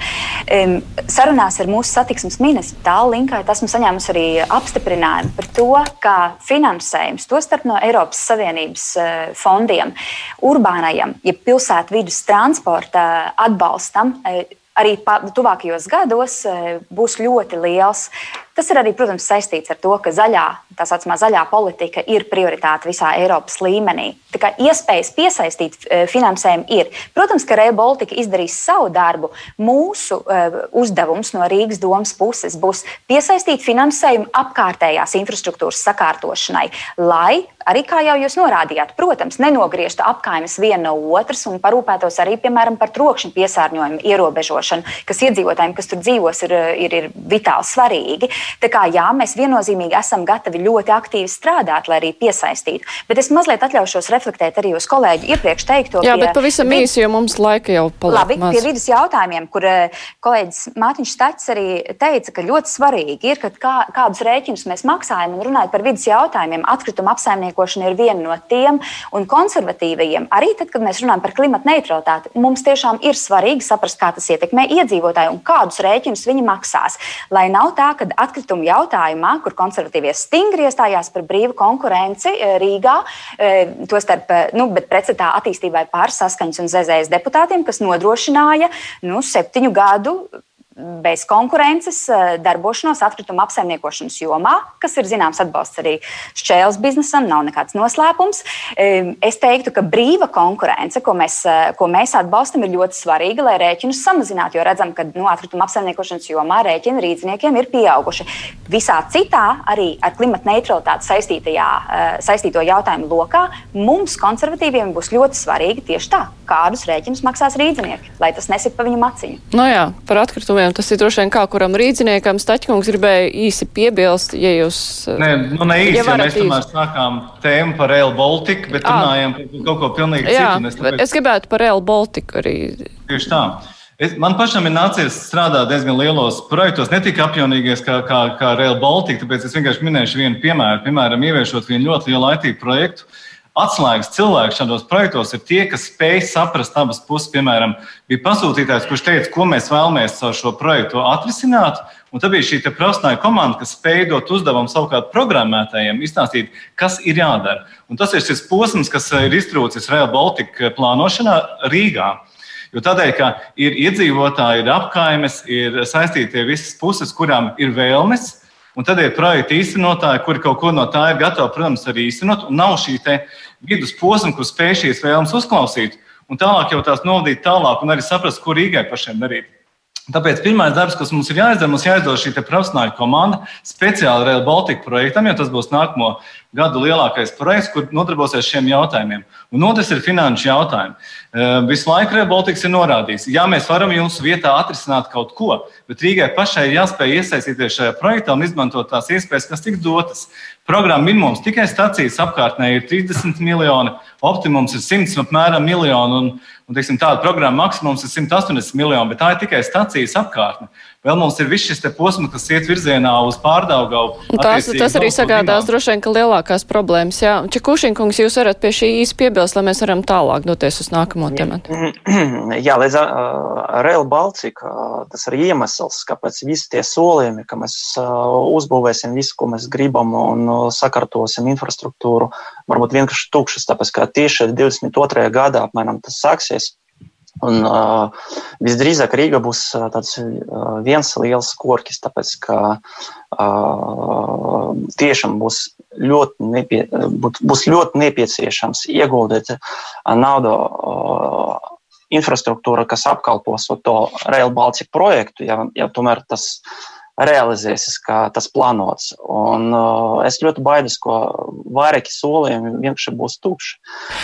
Um, sarunās ar mūsu satiksmes ministru Tāllinkā esmu saņēmusi arī apstiprinājumu par to, ka finansējums, tostarp no Eiropas Savienības uh, fondiem, urbānajam, ja pilsētu vidus transporta atbalstam, uh, arī tuvākajos gados būs ļoti liels. Tas ir arī, protams, saistīts ar to, ka zaļā, tā saucamā zaļā politika ir prioritāte visā Eiropas līmenī. Tā kā iespējas piesaistīt e, finansējumu ir. Protams, ka Rail Baltica izdarīs savu darbu. Mūsu uh, uzdevums no Rīgas domas puses būs piesaistīt finansējumu apkārtējās infrastruktūras sakārtošanai, lai arī, kā jau jūs norādījāt, protams, nenogrieztu apkaimes viena no otras un parūpētos arī, piemēram, par trokšņa piesārņojumu ierobežošanu, kas iedzīvotājiem, kas tur dzīvos, ir, ir, ir vitāli svarīgi. Tā kā jā, mēs viennozīmīgi esam gatavi ļoti aktīvi strādāt, lai arī piesaistītu. Bet es mazliet atļaušos reflektēt arī uz kolēģi iepriekš teikto. Jā, bet pavisam vid... īsi, jo mums laika jau paliek. Labi, maz. pie vidas jautājumiem, kur eh, kolēģis Mātiņš Stats arī teica, ka ļoti svarīgi ir, kā, kādus rēķinus mēs maksājam un runājot par vidas jautājumiem. Atkrituma apsaimniekošana ir viena no tiem un konservatīvajiem. Arī tad, kad mēs runājam par klimatu neutralitāti, mums tiešām ir svarīgi saprast, kā tas ietekmē iedzīvotāju un kādus rēķinus viņi maksās. Lai nav tā, ka atkritumu jautājumā, kur konservatīvie stingri iestājās par brīvu konkurenci Rīgā, tostarp, nu, bet pretstatā attīstībai pār saskaņas un zēzējas deputātiem, kas nodrošināja nu, septiņu gadu bez konkurences eh, darbošanos atkrituma apsaimniekošanas jomā, kas ir zināms atbalsts arī šķēles biznesam, nav nekāds noslēpums. Es teiktu, ka brīva konkurence, ko mēs, eh, ko mēs atbalstam, ir ļoti svarīga, lai rēķinus samazinātu, jo redzam, ka nu, atkrituma apsaimniekošanas jomā rēķini rīzniekiem ir pieauguši. Visā citā, arī ar klimata neutralitāti eh, saistīto jautājumu lokā, mums, konservatīviem, būs ļoti svarīgi tieši tā, kādus rēķinus maksās rīznieki, lai tas nesit pa viņu maciņu. No nu jā, par atkritumiem jautājumiem. Tas ir droši vien kā kuram rīdziniekam. Staķkungs gribēja īsi piebilst, ja jūs. Nē, nu ne īsi, ja mēs tomēr sākām tēmu par Rail Baltica, bet à. runājam par kaut ko pilnīgi Jā, citu. Tāpēc... Es gribētu par Rail Baltica arī. Tieši tā. Es, man pašam ir nācies strādāt diezgan lielos projektos, ne tik apjomīgos kā, kā, kā Rail Baltica, tāpēc es vienkārši minēšu vienu piemēru. Piemēram, ieviešot vienu ļoti lielu IT projektu, uh, Atslēgas cilvēki šādos projektos ir tie, kas spēj saprast abas puses. Piemēram, bija pasūtītājs, kurš teica, ko mēs vēlamies ar šo projektu atrisināt. Un tad bija šī profesionāla komanda, kas spēja dot uzdevumu savukārt programmētājiem, izstāstīt, kas ir jādara. Un tas ir šis posms, kas ir iztrūcis Real Baltica plānošanā Rīgā. Jo tādēļ, ka ir iedzīvotāji, ir apkaimes, ir saistītie visas puses, kurām ir vēlmes, Un tad ir projekta īstenotāji, kuri kaut ko no tā ir gatavi, protams, arī īstenot. Un nav šī vidusposma, kur spēj šīs vēlmes uzklausīt. Un tālāk jau tās novadīt tālāk un arī saprast, ko Rīgai pašiem darīt. Tāpēc pirmais darbs, kas mums ir jāizdara, mums jāizdod šī profesionāla komanda speciāli Rail Baltica projektam, jo tas būs nākamo gadu lielākais projekts, kur nodarbosies šiem jautājumiem. Un otrs ir finanšu jautājumi. Visu laiku Rail Baltica ir norādījis, ja mēs varam jums vietā atrisināt kaut ko, bet Rīgai pašai ir jāspēj iesaistīties šajā projektā un izmantot tās iespējas, kas tiks dotas. Programma minimums tikai stācijas apkārtnē ir 30 miljoni, optimums ir 100 apmēram miljoni. Un, un teiksim, tāda programma maksimums ir 180 miljoni, bet tā ir tikai stācijas apkārtne. Vēl mums ir viss šis posms, kas iet virzienā uz pārdaugavu. Tas, tas arī sagādās droši vien, ka lielākās problēmas. Jā, Čekušinkungs, jūs varat pie šī īsti piebilst, lai mēs varam tālāk doties uz nākamo tematu. *clears throat* Jā, līdz uh, Rail Baltica, tas ir iemesls, kāpēc visi tie solījumi, ka mēs uh, uzbūvēsim visu, ko mēs gribam un uh, sakārtosim infrastruktūru, varbūt vienkārši tukšas, tāpēc ka tieši 22. gadā apmēram tas sāksies. Un, uh, visdrīzāk Rīga būs tāds uh, viens liels korķis, tāpēc ka uh, tiešām būs ļoti, nepie, būs ļoti nepieciešams ieguldīt naudu uh, infrastruktūra, kas apkalpos to Rail Baltica projektu, ja, ja tomēr tas realizēsies, kā tas plānots. Un, uh, es ļoti baidos, ka vairāki solījumi vienkārši būs tukši.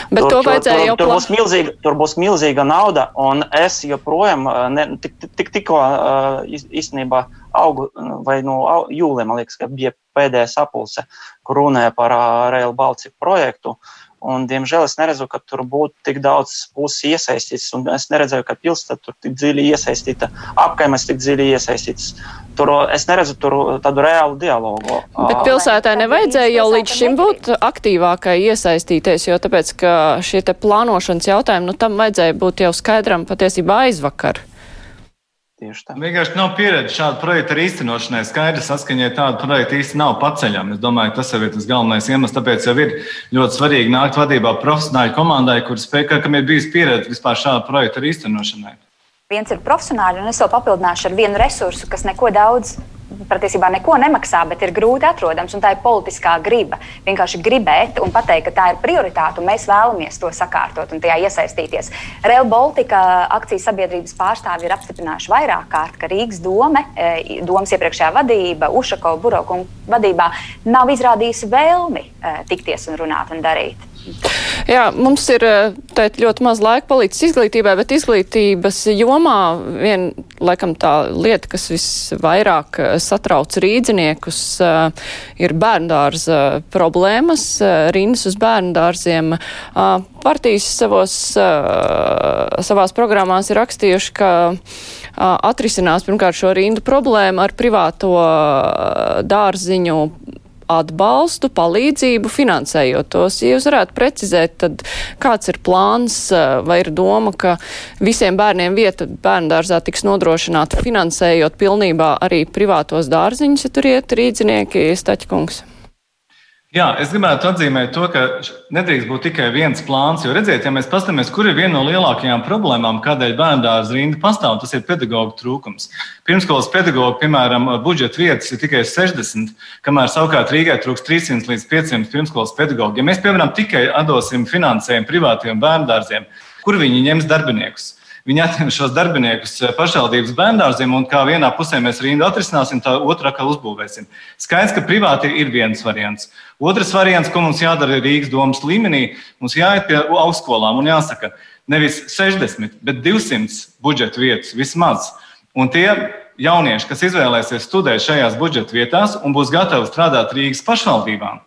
Bet tur, to vajadzēja tur, jau tur, būs milzīga, tur būs milzīga nauda, un es joprojām ne, tik, tik, tikko uh, īstenībā augu, vai no jūlijā, man liekas, bija pēdējā sapulce, kur runāja par uh, Rail Baltica projektu. Un, diemžēl es neredzu, ka tur būtu tik daudz puses iesaistīts. Es neredzēju, ka pilsēta tur tik dziļi iesaistīta, apkaimes tik dziļi iesaistīts. Tur es neredzu tur tādu reālu dialogu. Bet pilsētā nevajadzēja jau līdz šim būt aktīvākai iesaistīties, jo tāpēc, ka šie te plānošanas jautājumi, nu tam vajadzēja būt jau skaidram patiesībā aizvakar. Tieši tā. Vienkārši nav pieredze šāda projekta īstenošanai. Skaidrs, saskaņai tāda projekta īsti nav paceļama. Es domāju, tas ir tas galvenais iemesls. Tāpēc jau ir ļoti svarīgi nākt vadībā profesionāļu komandai, kur spēj, kam ir bijusi pieredze vispār šāda projekta īstenošanai. Viens ir profesionāli, un es vēl papildināšu ar vienu resursu, kas neko daudz patiesībā neko nemaksā, bet ir grūti atrodams. Tā ir politiskā griba. Vienkārši gribēt un pateikt, ka tā ir prioritāte, un mēs vēlamies to sakārtot un tajā iesaistīties. Rail Baltica akcijas sabiedrības pārstāvji ir apstiprinājuši vairāk kārt, ka Rīgas doma, e, domas iepriekšējā vadība, Ušakovs, Burokunga vadībā nav izrādījusi vēlmi e, tikties un runāt un darīt. Jā, mums ir eh, ļoti maz laika palicis izglītībai, bet izglītības jomā vien, laikam, tā lieta, kas visvairāk eh, satrauc rīdziniekus, eh, ir bērndārza problēmas, rindas uz bērndārziem. Partijas savos, savās programmās ir rakstījuši, ka atrisinās pirmkārt šo rindu problēmu ar privāto dārziņu atbalstu, palīdzību finansējot tos. Ja jūs varētu precizēt, tad kāds ir plāns vai ir doma, ka visiem bērniem vieta bērndārzā tiks nodrošināta finansējot pilnībā arī privātos dārziņus, ja tur iet rīdzinieki, Staķkungs? Jā, es gribētu atzīmēt to, ka nedrīkst būt tikai viens plāns. Jo, redziet, ja mēs paskatāmies, kur ir viena no lielākajām problēmām, kādēļ bērndārza rinda pastāv, tas ir pedagoģa trūkums. Pirmskolas pedagoģa, piemēram, budžeta vietas ir tikai 60, kamēr savukārt Rīgai trūks 300 līdz 500 pirmskolas pedagoģi. Ja mēs, piemēram, tikai atdosim finansējumu privātiem bērndārziem, kur viņi ņems darbiniekus? Viņi atņem šos darbiniekus eh, pašvaldības bērngārziem, un kā vienā pusē mēs rindu atrisināsim, tā otrā atkal uzbūvēsim. Skaidrs, ka privāti ir viens variants. Otrs variants, ko mums jādara Rīgas domas līmenī, mums jāiet pie augstskolām un jāsaka, nevis 60, bet 200 budžeta vietas vismaz. Un tie jaunieši, kas izvēlēsies studēt šajās budžeta vietās un būs gatavi strādāt Rīgas pašvaldībām,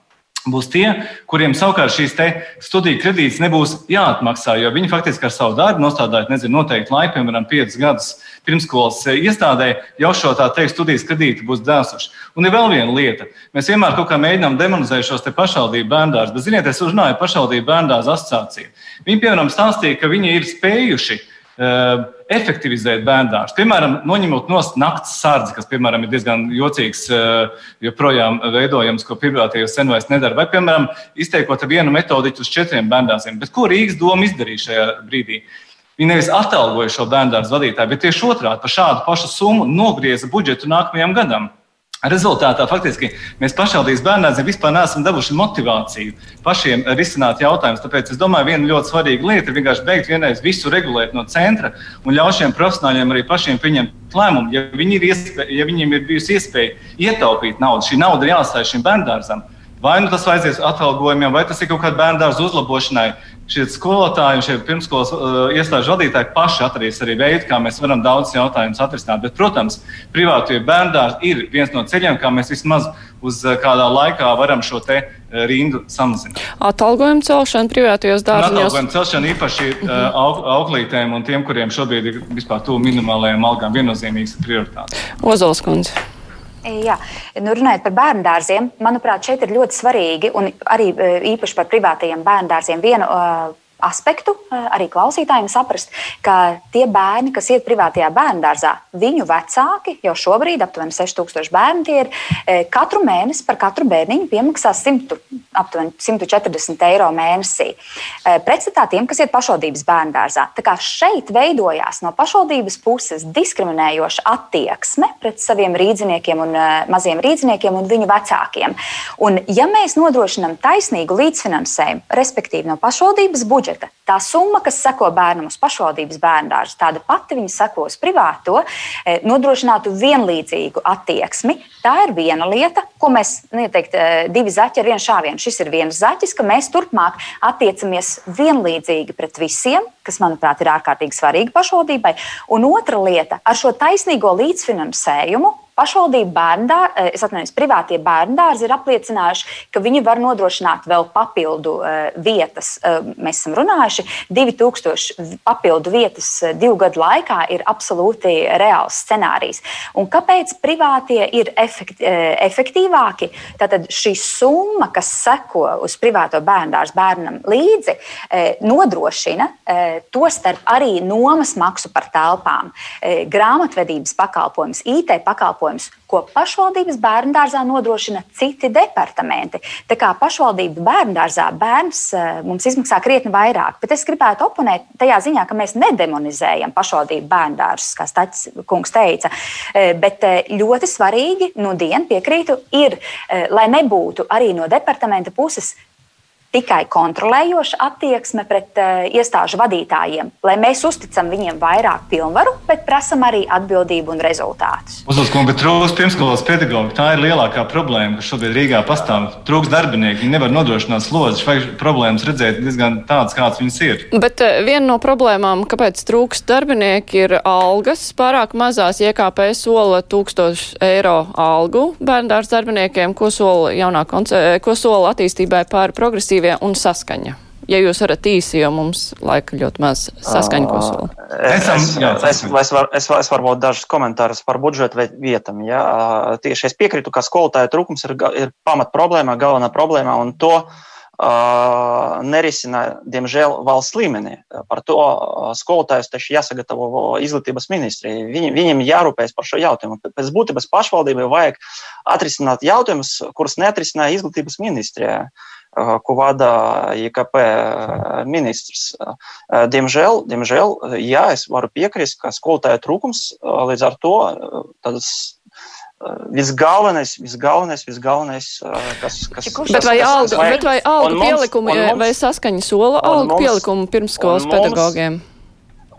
būs tie, kuriem savukārt šīs studiju kredītas nebūs jāatmaksā, jo viņi faktiski ar savu darbu nostādājot, nezinu, noteikti laiku, piemēram, 5 gadus pirmskolas iestādē, jau šo tā teikt, studijas kredītu būs dēsuši. Un ir vēl viena lieta. Mēs vienmēr kaut kā mēģinām demonizēt šos pašvaldību bērndārzus, bet, ziniet, es uzrunāju pašvaldību bērndārzu asociāciju. Viņi, piemēram, stāstīja, ka viņi ir spējuši uh, efektivizēt bērndārstu. Piemēram, noņemot no naktas sardzi, kas, piemēram, ir diezgan jocīgs, eh, joprojām veidojams, ko privātajos sen vairs nedara. Vai, piemēram, izteikot vienu metodiķu uz četriem bērndārziem. Bet ko Rīgas doma izdarīja šajā brīdī? Viņi nevis atalgoja šo bērndārzu vadītāju, bet tieši otrādi par šādu pašu summu nogrieza budžetu nākamajam gadam. Rezultātā faktiski mēs pašvaldības bērniem vispār neesam devuši motivāciju pašiem risināt jautājumus. Tāpēc es domāju, viena ļoti svarīga lieta ir vienkārši beigt vienreiz visu regulēt no centra un ļaut šiem profesionāļiem arī pašiem pieņemt lēmumu. Ja, viņi iespēja, ja viņiem ir bijusi iespēja ietaupīt naudu, šī nauda ir jāatstāj šim bērngārzam. Vai nu tas vajadzēs atalgojumiem, vai tas ir kaut kāda bērngārza uzlabošanai. Šie skolotāji un šie pirmskolas uh, iestāžu vadītāji paši atradīs arī veidu, kā mēs varam daudz jautājumus atrisināt. Bet, protams, privātie bērngārzi ir viens no ceļiem, kā mēs vismaz uz uh, kādā laikā varam šo te uh, rindu samazināt. Atalgojuma celšana privātajos dārzos. Atalgojuma celšana īpaši uh, aug, auklītēm un tiem, kuriem šobrīd ir vispār tuvu minimālajām algām, viennozīmīgs prioritāte. Ozols kundze. Jā, nu, runājot par bērnu dārziem, manuprāt, šeit ir ļoti svarīgi, un arī e, īpaši par privātajiem bērnu dārziem, vienu uh, aspektu eh, arī klausītājiem saprast, ka tie bērni, kas iet privātajā bērnu dārzā, viņu vecāki jau šobrīd, aptuveni 6000 bērni, tie ir eh, katru mēnesi par katru bērniņu piemaksā 100, aptuveni 140 eiro mēnesī. Eh, pretstatā tiem, kas iet pašvaldības bērnu dārzā. Tā kā šeit veidojās no pašvaldības puses diskriminējoša attieksme pret saviem rīdziniekiem un maziem rīdziniekiem un viņu vecākiem. Un, ja mēs nodrošinām taisnīgu līdzfinansējumu, respektīvi no pašvaldības budžeta, budžeta. Tā summa, kas seko bērnam uz pašvaldības bērndārzu, tāda pati viņa sekos privāto, e, nodrošinātu vienlīdzīgu attieksmi. Tā ir viena lieta, ko mēs neteikt, e, divi zaķi ar vienu šāvienu. Šis ir viens zaķis, ka mēs turpmāk attiecamies vienlīdzīgi pret visiem, kas, manuprāt, ir ārkārtīgi svarīgi pašvaldībai. Un otra lieta - ar šo taisnīgo līdzfinansējumu Pašvaldību bērndārzi, eh, es atvainojos, privātie bērndārzi ir apliecinājuši, ka viņi var nodrošināt vēl papildu uh, vietas. Uh, mēs esam runājuši, 2000 papildu vietas divu gadu laikā ir absolūti reāls scenārijs. Un kāpēc privātie ir efekt, efektīvāki? Tātad šī summa, kas seko uz privāto bērndārzu bērnam līdzi, nodrošina to starp arī nomas maksu par telpām, grāmatvedības pakalpojumus, IT pakalpojumus pakalpojumus, ko pašvaldības bērnu dārzā nodrošina citi departamenti. Tā kā pašvaldību bērnu dārzā bērns eh, mums izmaksā krietni vairāk, bet es gribētu oponēt tajā ziņā, ka mēs nedemonizējam pašvaldību bērnu dārzus, kā Stāsts kungs teica. Eh, bet eh, ļoti svarīgi, nu, dienu piekrītu, ir, lai nebūtu arī no departamenta puses tikai kontrolējoša attieksme pret uh, iestāžu vadītājiem, lai mēs uzticam viņiem vairāk pilnvaru, bet prasam arī atbildību un rezultātus. Uzlūkums, bet trūkst pirmskolas pedagoģi. Tā ir lielākā problēma, kas šobrīd Rīgā pastāv. Trūkst darbinieku, viņi nevar nodrošināt slodzes, vai problēmas redzēt diezgan tādas, kādas viņas ir. Bet uh, viena no problēmām, kāpēc trūkst darbinieki, ir algas. Pārāk mazās IKP sola 1000 eiro algu bērndārs darbiniekiem, ko sola jaunā konce ko sola attīstībai pār progresīvu efektīvie un saskaņa? Ja jūs varat īsi, jo mums laika ļoti maz saskaņa kosola. Es, es, es, es, var, es, es varbūt dažus komentārus par budžetu vietam. Ja? Tieši es piekrītu, ka skolotāja trūkums ir, ir pamat problēma, galvenā problēma, un to uh, nerisina, diemžēl, valsts līmenī. Par to skolotājus taču jāsagatavo izglītības ministrijai. Viņi, viņiem jārūpējas par šo jautājumu. Pēc būtības pašvaldībai vajag atrisināt jautājumus, kurus neatrisināja izglītības ministrijā. Uh, ko vada IKP ministrs. Diemžēl, diemžēl, jā, es varu piekrist, ka skolotāja trūkums līdz ar to tādas visgalvenais, visgalvenais, visgalvenais, kas, kas Bet vai alga, bet vai alga pielikumi, vai saskaņa sola alga pielikumu pirmskolas pedagogiem?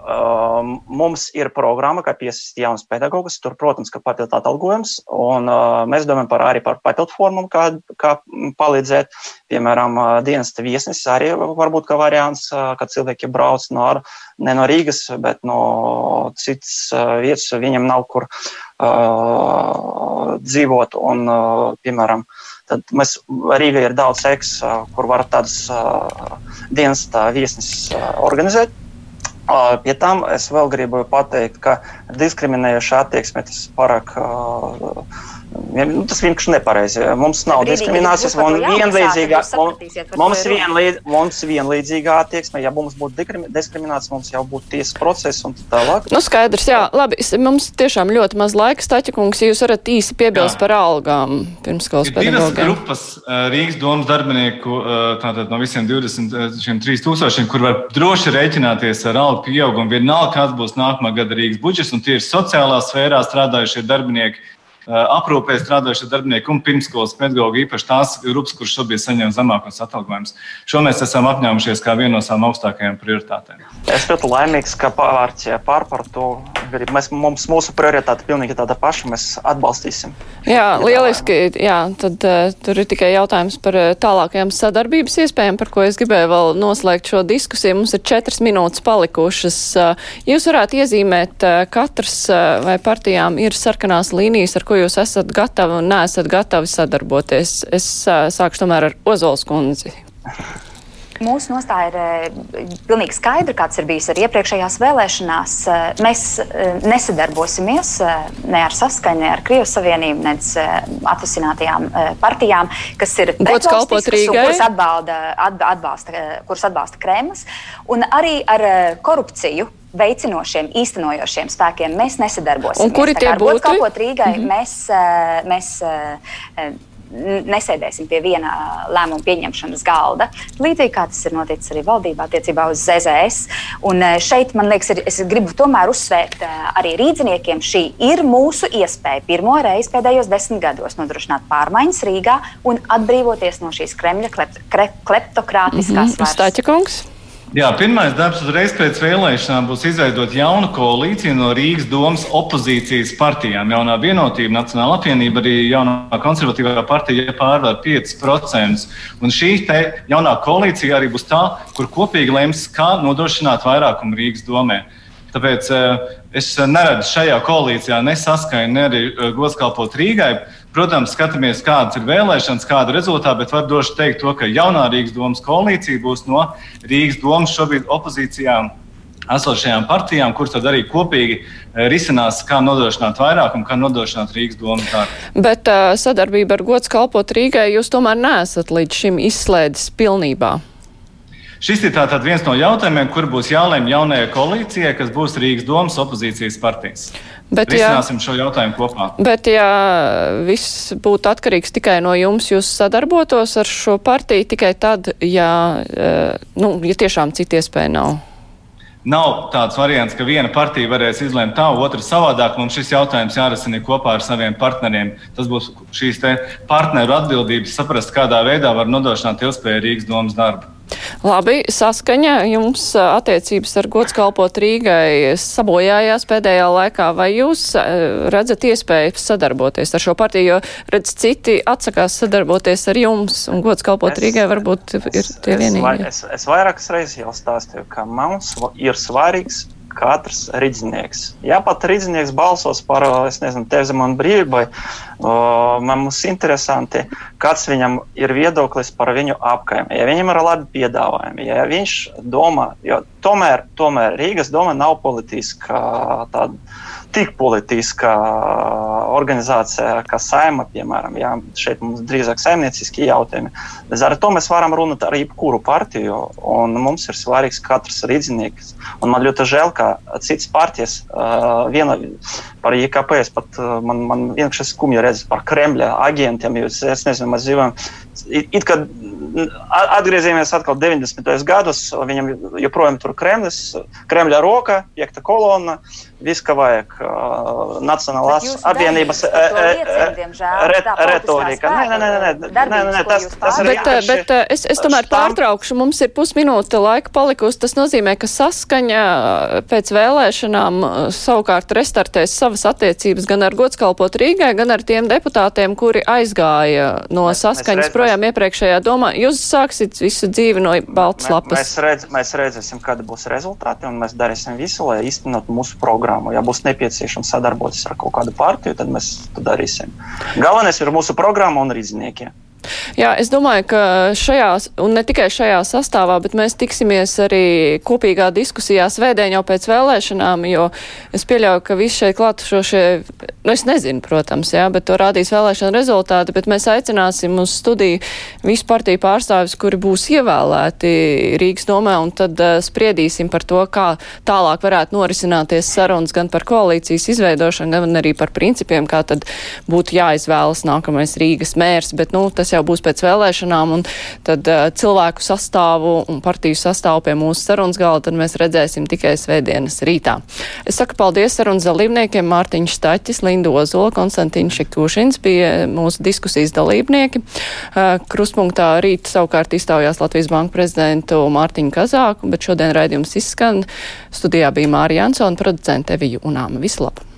Um, mums ir programma, kā piesaistīt jaunus pedagogus. Tur, protams, ka papildu atalgojums, un uh, mēs domājam par, arī par papildu formu, kā, kā palīdzēt. Piemēram, uh, dienesta viesnesis arī varbūt kā variants, uh, kad cilvēki brauc no, ne no Rīgas, bet no citas uh, vietas, viņiem nav kur uh, dzīvot. Un, uh, piemēram, tad mēs Rīgā ir daudz seks, uh, kur var tādas uh, dienesta viesnesis uh, organizēt. Pie tam es vēl gribu pateikt, ka diskriminējoša attieksme tas pārāk Nu, tas vienkārši nepareizi. Mums nav Brīdīgi, diskriminācijas, mums ir vienlīdzīga, mums, vienlīdz, mums vienlīdzīga attieksme. Ja mums būtu diskriminācija, mums jau būtu tiesas process un tā tālāk. Nu, skaidrs, jā. Labi, mums tiešām ļoti maz laika. Staķakungs, jūs varat īsi piebilst jā. par algām pirmskolas pedagogiem. Divas grupas Rīgas domas darbinieku, tātad no visiem 23 tūkstošiem, kur var droši rēķināties ar algu pieaugumu. Vienalga, kāds būs nākamā gada Rīgas budžets, un tie ir sociālā sfērā strādājušie darbinieki aprūpē strādājušie darbinieki un pirmskolas pedagoģi, īpaši tās grupas, kuras šobrīd saņem zemākos atalgojumus. Šo mēs esam apņēmušies kā vienu no savām augstākajām prioritātēm. Es ļoti laimīgs, ka pārvārķie pār par to. Mēs, mums, mūsu prioritāte ir pilnīgi tāda paša. Mēs atbalstīsim. Jā, lieliski. Jā, tad uh, tur ir tikai jautājums par uh, tālākajām sadarbības iespējām, par ko es gribēju vēl noslēgt šo diskusiju. Mums ir četras minūtes palikušas. Uh, jūs varētu iezīmēt, uh, katrs uh, vai partijām ir sarkanās līnijas, ar ko ko jūs esat gatavi un neesat gatavi sadarboties. Es sākšu tomēr ar Ozols kundzi. Mūsu nostāja ir pilnīgi skaidra, kāds ir bijis arī iepriekšējās vēlēšanās. Mēs nesadarbosimies ne ar saskaņu, ne ar Krievijas Savienību, ne atvasinātajām partijām, kas ir pretvalstiskas, kuras atbalda, atbalsta, kuras atbalsta Kremlis, un arī ar korupciju veicinošiem, īstenojošiem spēkiem mēs nesadarbosimies. Un kuri tie būtu? Kalpot Rīgai, mm -hmm. mēs, eh, mēs eh, nesēdēsim pie viena lēmuma pieņemšanas galda. Līdzīgi kā tas ir noticis arī valdībā attiecībā uz ZZS. Un eh, šeit, man liekas, ir, es gribu tomēr uzsvērt arī rīdziniekiem, šī ir mūsu iespēja pirmo reizi pēdējos desmit gados nodrošināt pārmaiņas Rīgā un atbrīvoties no šīs Kremļa klep, kleptokrātiskās mm -hmm. varas. Jā, pirmais darbs uzreiz pēc vēlēšanām būs izveidot jaunu koalīciju no Rīgas domas opozīcijas partijām. Jaunā vienotība, Nacionāla apvienība, arī jaunā konservatīvā partija pārvar 5%. Un šī jaunā koalīcija arī būs tā, kur kopīgi lems, kā nodrošināt vairākumu Rīgas domē. Tāpēc eh, es neredzu šajā koalīcijā nesaskaņu, ne arī eh, gods kalpot Rīgai. Protams, skatāmies, kādas ir vēlēšanas, kāda ir rezultāta, bet var droši teikt, to, ka jaunā Rīgas domas koalīcija būs no Rīgas domas šobrīd opozīcijām esošajām partijām, kuras tad arī kopīgi eh, risinās, kā nodrošināt vairākumu, kā nodrošināt Rīgas domu darbu. Bet uh, sadarbība ar gods kalpot Rīgai jūs tomēr neesat līdz šim izslēdzis pilnībā. Šis ir tātad viens no jautājumiem, kur būs jālemj jaunajai koalīcijai, kas būs Rīgas domas opozīcijas partijas. Bet, Risināsim ja, šo jautājumu kopā. Bet, ja viss būtu atkarīgs tikai no jums, jūs sadarbotos ar šo partiju tikai tad, ja, eh, nu, ja tiešām citu iespēju nav. Nav tāds variants, ka viena partija varēs izlemt tā, otra savādāk. Mums šis jautājums jārisina kopā ar saviem partneriem. Tas būs šīs partneru atbildības saprast, kādā veidā var nodrošināt ilgspējīgu Rīgas domas darbu. Labi, saskaņa jums attiecības ar gods kalpot Rīgai sabojājās pēdējā laikā. Vai jūs redzat iespēju sadarboties ar šo partiju, jo redz citi atsakās sadarboties ar jums un gods kalpot es, Rīgai varbūt es, ir tie vienīgi? Es, es, es vairākas reizes jau stāstīju, ka mums ir svarīgs katrs rīznieks. Ja pat rīznieks balsos par, es nezinu, tezam un brīvībai, man mums interesanti, kāds viņam ir viedoklis par viņu apkaimi. Ja viņam ir labi piedāvājumi, ja viņš domā, jo tomēr, tomēr Rīgas doma nav politiska tāda tik politiska organizācija kā saima, piemēram, jā, šeit mums drīzāk saimnieciski jautājumi. Līdz ar to mēs varam runāt ar jebkuru partiju, un mums ir svarīgs katrs rīznieks. Man ļoti žēl, ka citas partijas, viena par IKP, es pat man, man vienkārši skumji redzu par Kremļa agentiem, jo es nezinu, mēs dzīvojam. It, it, kad atgriezīsimies atkal 90. gados, viņam joprojām tur Kremlis, Kremļa roka, piekta kolona, viss, kā vajag. Uh, Nacionālās apvienības retorika. Nē, nē, nē, nē, nē, nē, tas, tas ir. Bet, bet es, es tomēr pārtraukšu, mums ir pusminūte laika palikusi. Tas nozīmē, ka saskaņa pēc vēlēšanām savukārt restartēs savas attiecības gan ar godskalpot Rīgai, gan ar tiem deputātiem, kuri aizgāja no mēs, saskaņas mēs projām iepriekšējā domā. Jūs sāksiet visu dzīvi no baltas lapas. Mēs, redz, mēs redzēsim, kāda būs rezultāti, un mēs darīsim visu, lai īstenot mūsu programmu programmu. Ja būs nepieciešams sadarboties ar kaut kādu partiju, tad mēs to darīsim. Galvenais ir mūsu programma un rīznieki. Jā, es domāju, ka šajā, un ne tikai šajā sastāvā, bet mēs tiksimies arī kopīgā diskusijā svētdien jau pēc vēlēšanām, jo es pieļauju, ka visi šeit klātušošie, nu es nezinu, protams, jā, bet to rādīs vēlēšana rezultāti, bet mēs aicināsim uz studiju visu partiju pārstāvis, kuri būs ievēlēti Rīgas domē, un tad uh, spriedīsim par to, kā tālāk varētu norisināties sarunas gan par koalīcijas izveidošanu, gan arī par principiem, kā tad būtu jāizvēlas nākamais Rīgas mērs, bet, nu, tas jau būs pēc vēlēšanām, un tad uh, cilvēku sastāvu un partiju sastāvu pie mūsu sarunas galda, tad mēs redzēsim tikai svētdienas rītā. Es saku paldies sarunas dalībniekiem Mārtiņš Staķis, Linda Ozola, Konstantīns Šikušins bija mūsu diskusijas dalībnieki. Uh, Kruspunktā rīt savukārt iztaujās Latvijas Banka prezidentu Mārtiņu Kazāku, bet šodien raidījums izskan. Studijā bija Mārija Jansona, producente Eviju Unāma. Visu labu!